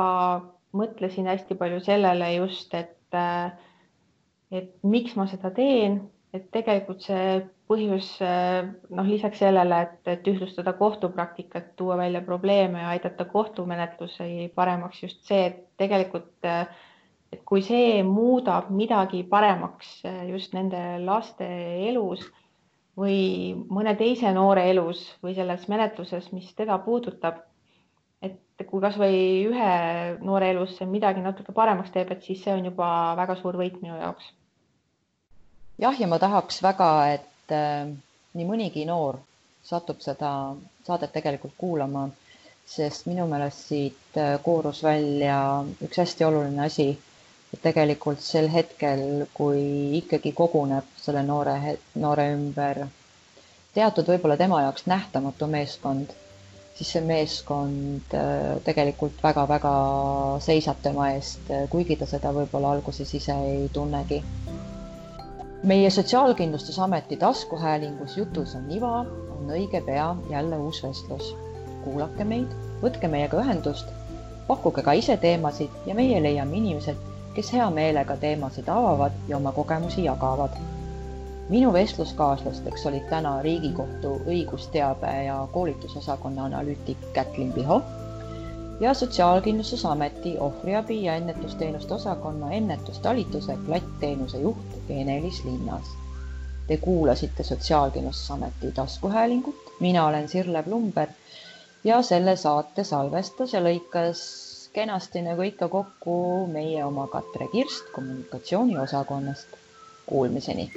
[SPEAKER 3] mõtlesin hästi palju sellele just, et, äh, et miks ma seda teen, et tegelikult see põhjus noh, lisaks sellele, et, et ühtlustada kohtupraktikat, tuua välja probleeme ja aidata kohtumenetlusi paremaks, just see, et tegelikult äh, et kui see muudab midagi paremaks eh, just nende laste elus või mõne teise noore elus või selles menetluses, mis teda puudutab, et kui kasvõi ühe noore elus see midagi natuke paremaks teeb, et siis see on juba väga suur võit minu jaoks.
[SPEAKER 1] jah, ja ma tahaks väga, et äh, nii mõnigi noor satub seda saadet tegelikult kuulama, sest minu meelest siit äh, koorus välja üks hästi oluline asi tegelikult sel hetkel, kui ikkagi koguneb selle noore, noore ümber teatud võib-olla tema jaoks nähtamatu meeskond, siis see meeskond äh, tegelikult väga-väga seisab tema eest, kuigi ta seda võib-olla alguses ise ei tunnegi. meie Sotsiaalkindlustusameti taskuhäälingus Jutus on iva on õige pea jälle uus vestlus. kuulake meid, võtke meiega ühendust, pakkuge ka ise teemasid ja meie leiame inimesed, kes hea meelega teemasid avavad ja oma kogemusi jagavad. minu vestluskaaslasteks olid täna Riigikohtu õigusteabe ja koolitusosakonna analüütik Kätlin Piho ja Sotsiaalkindlustusameti ohvriabi ja ennetusteenuste osakonna ennetustalituse klattteenuse juht Ene-Liis Linnas. Te kuulasite Sotsiaalkindlustusameti taskuhäälingut, mina olen Sirle Plumber ja selle saate salvestas ja lõikas kenasti nagu ikka kokku meie oma Katre Kirst kommunikatsiooniosakonnast. Kuulmiseni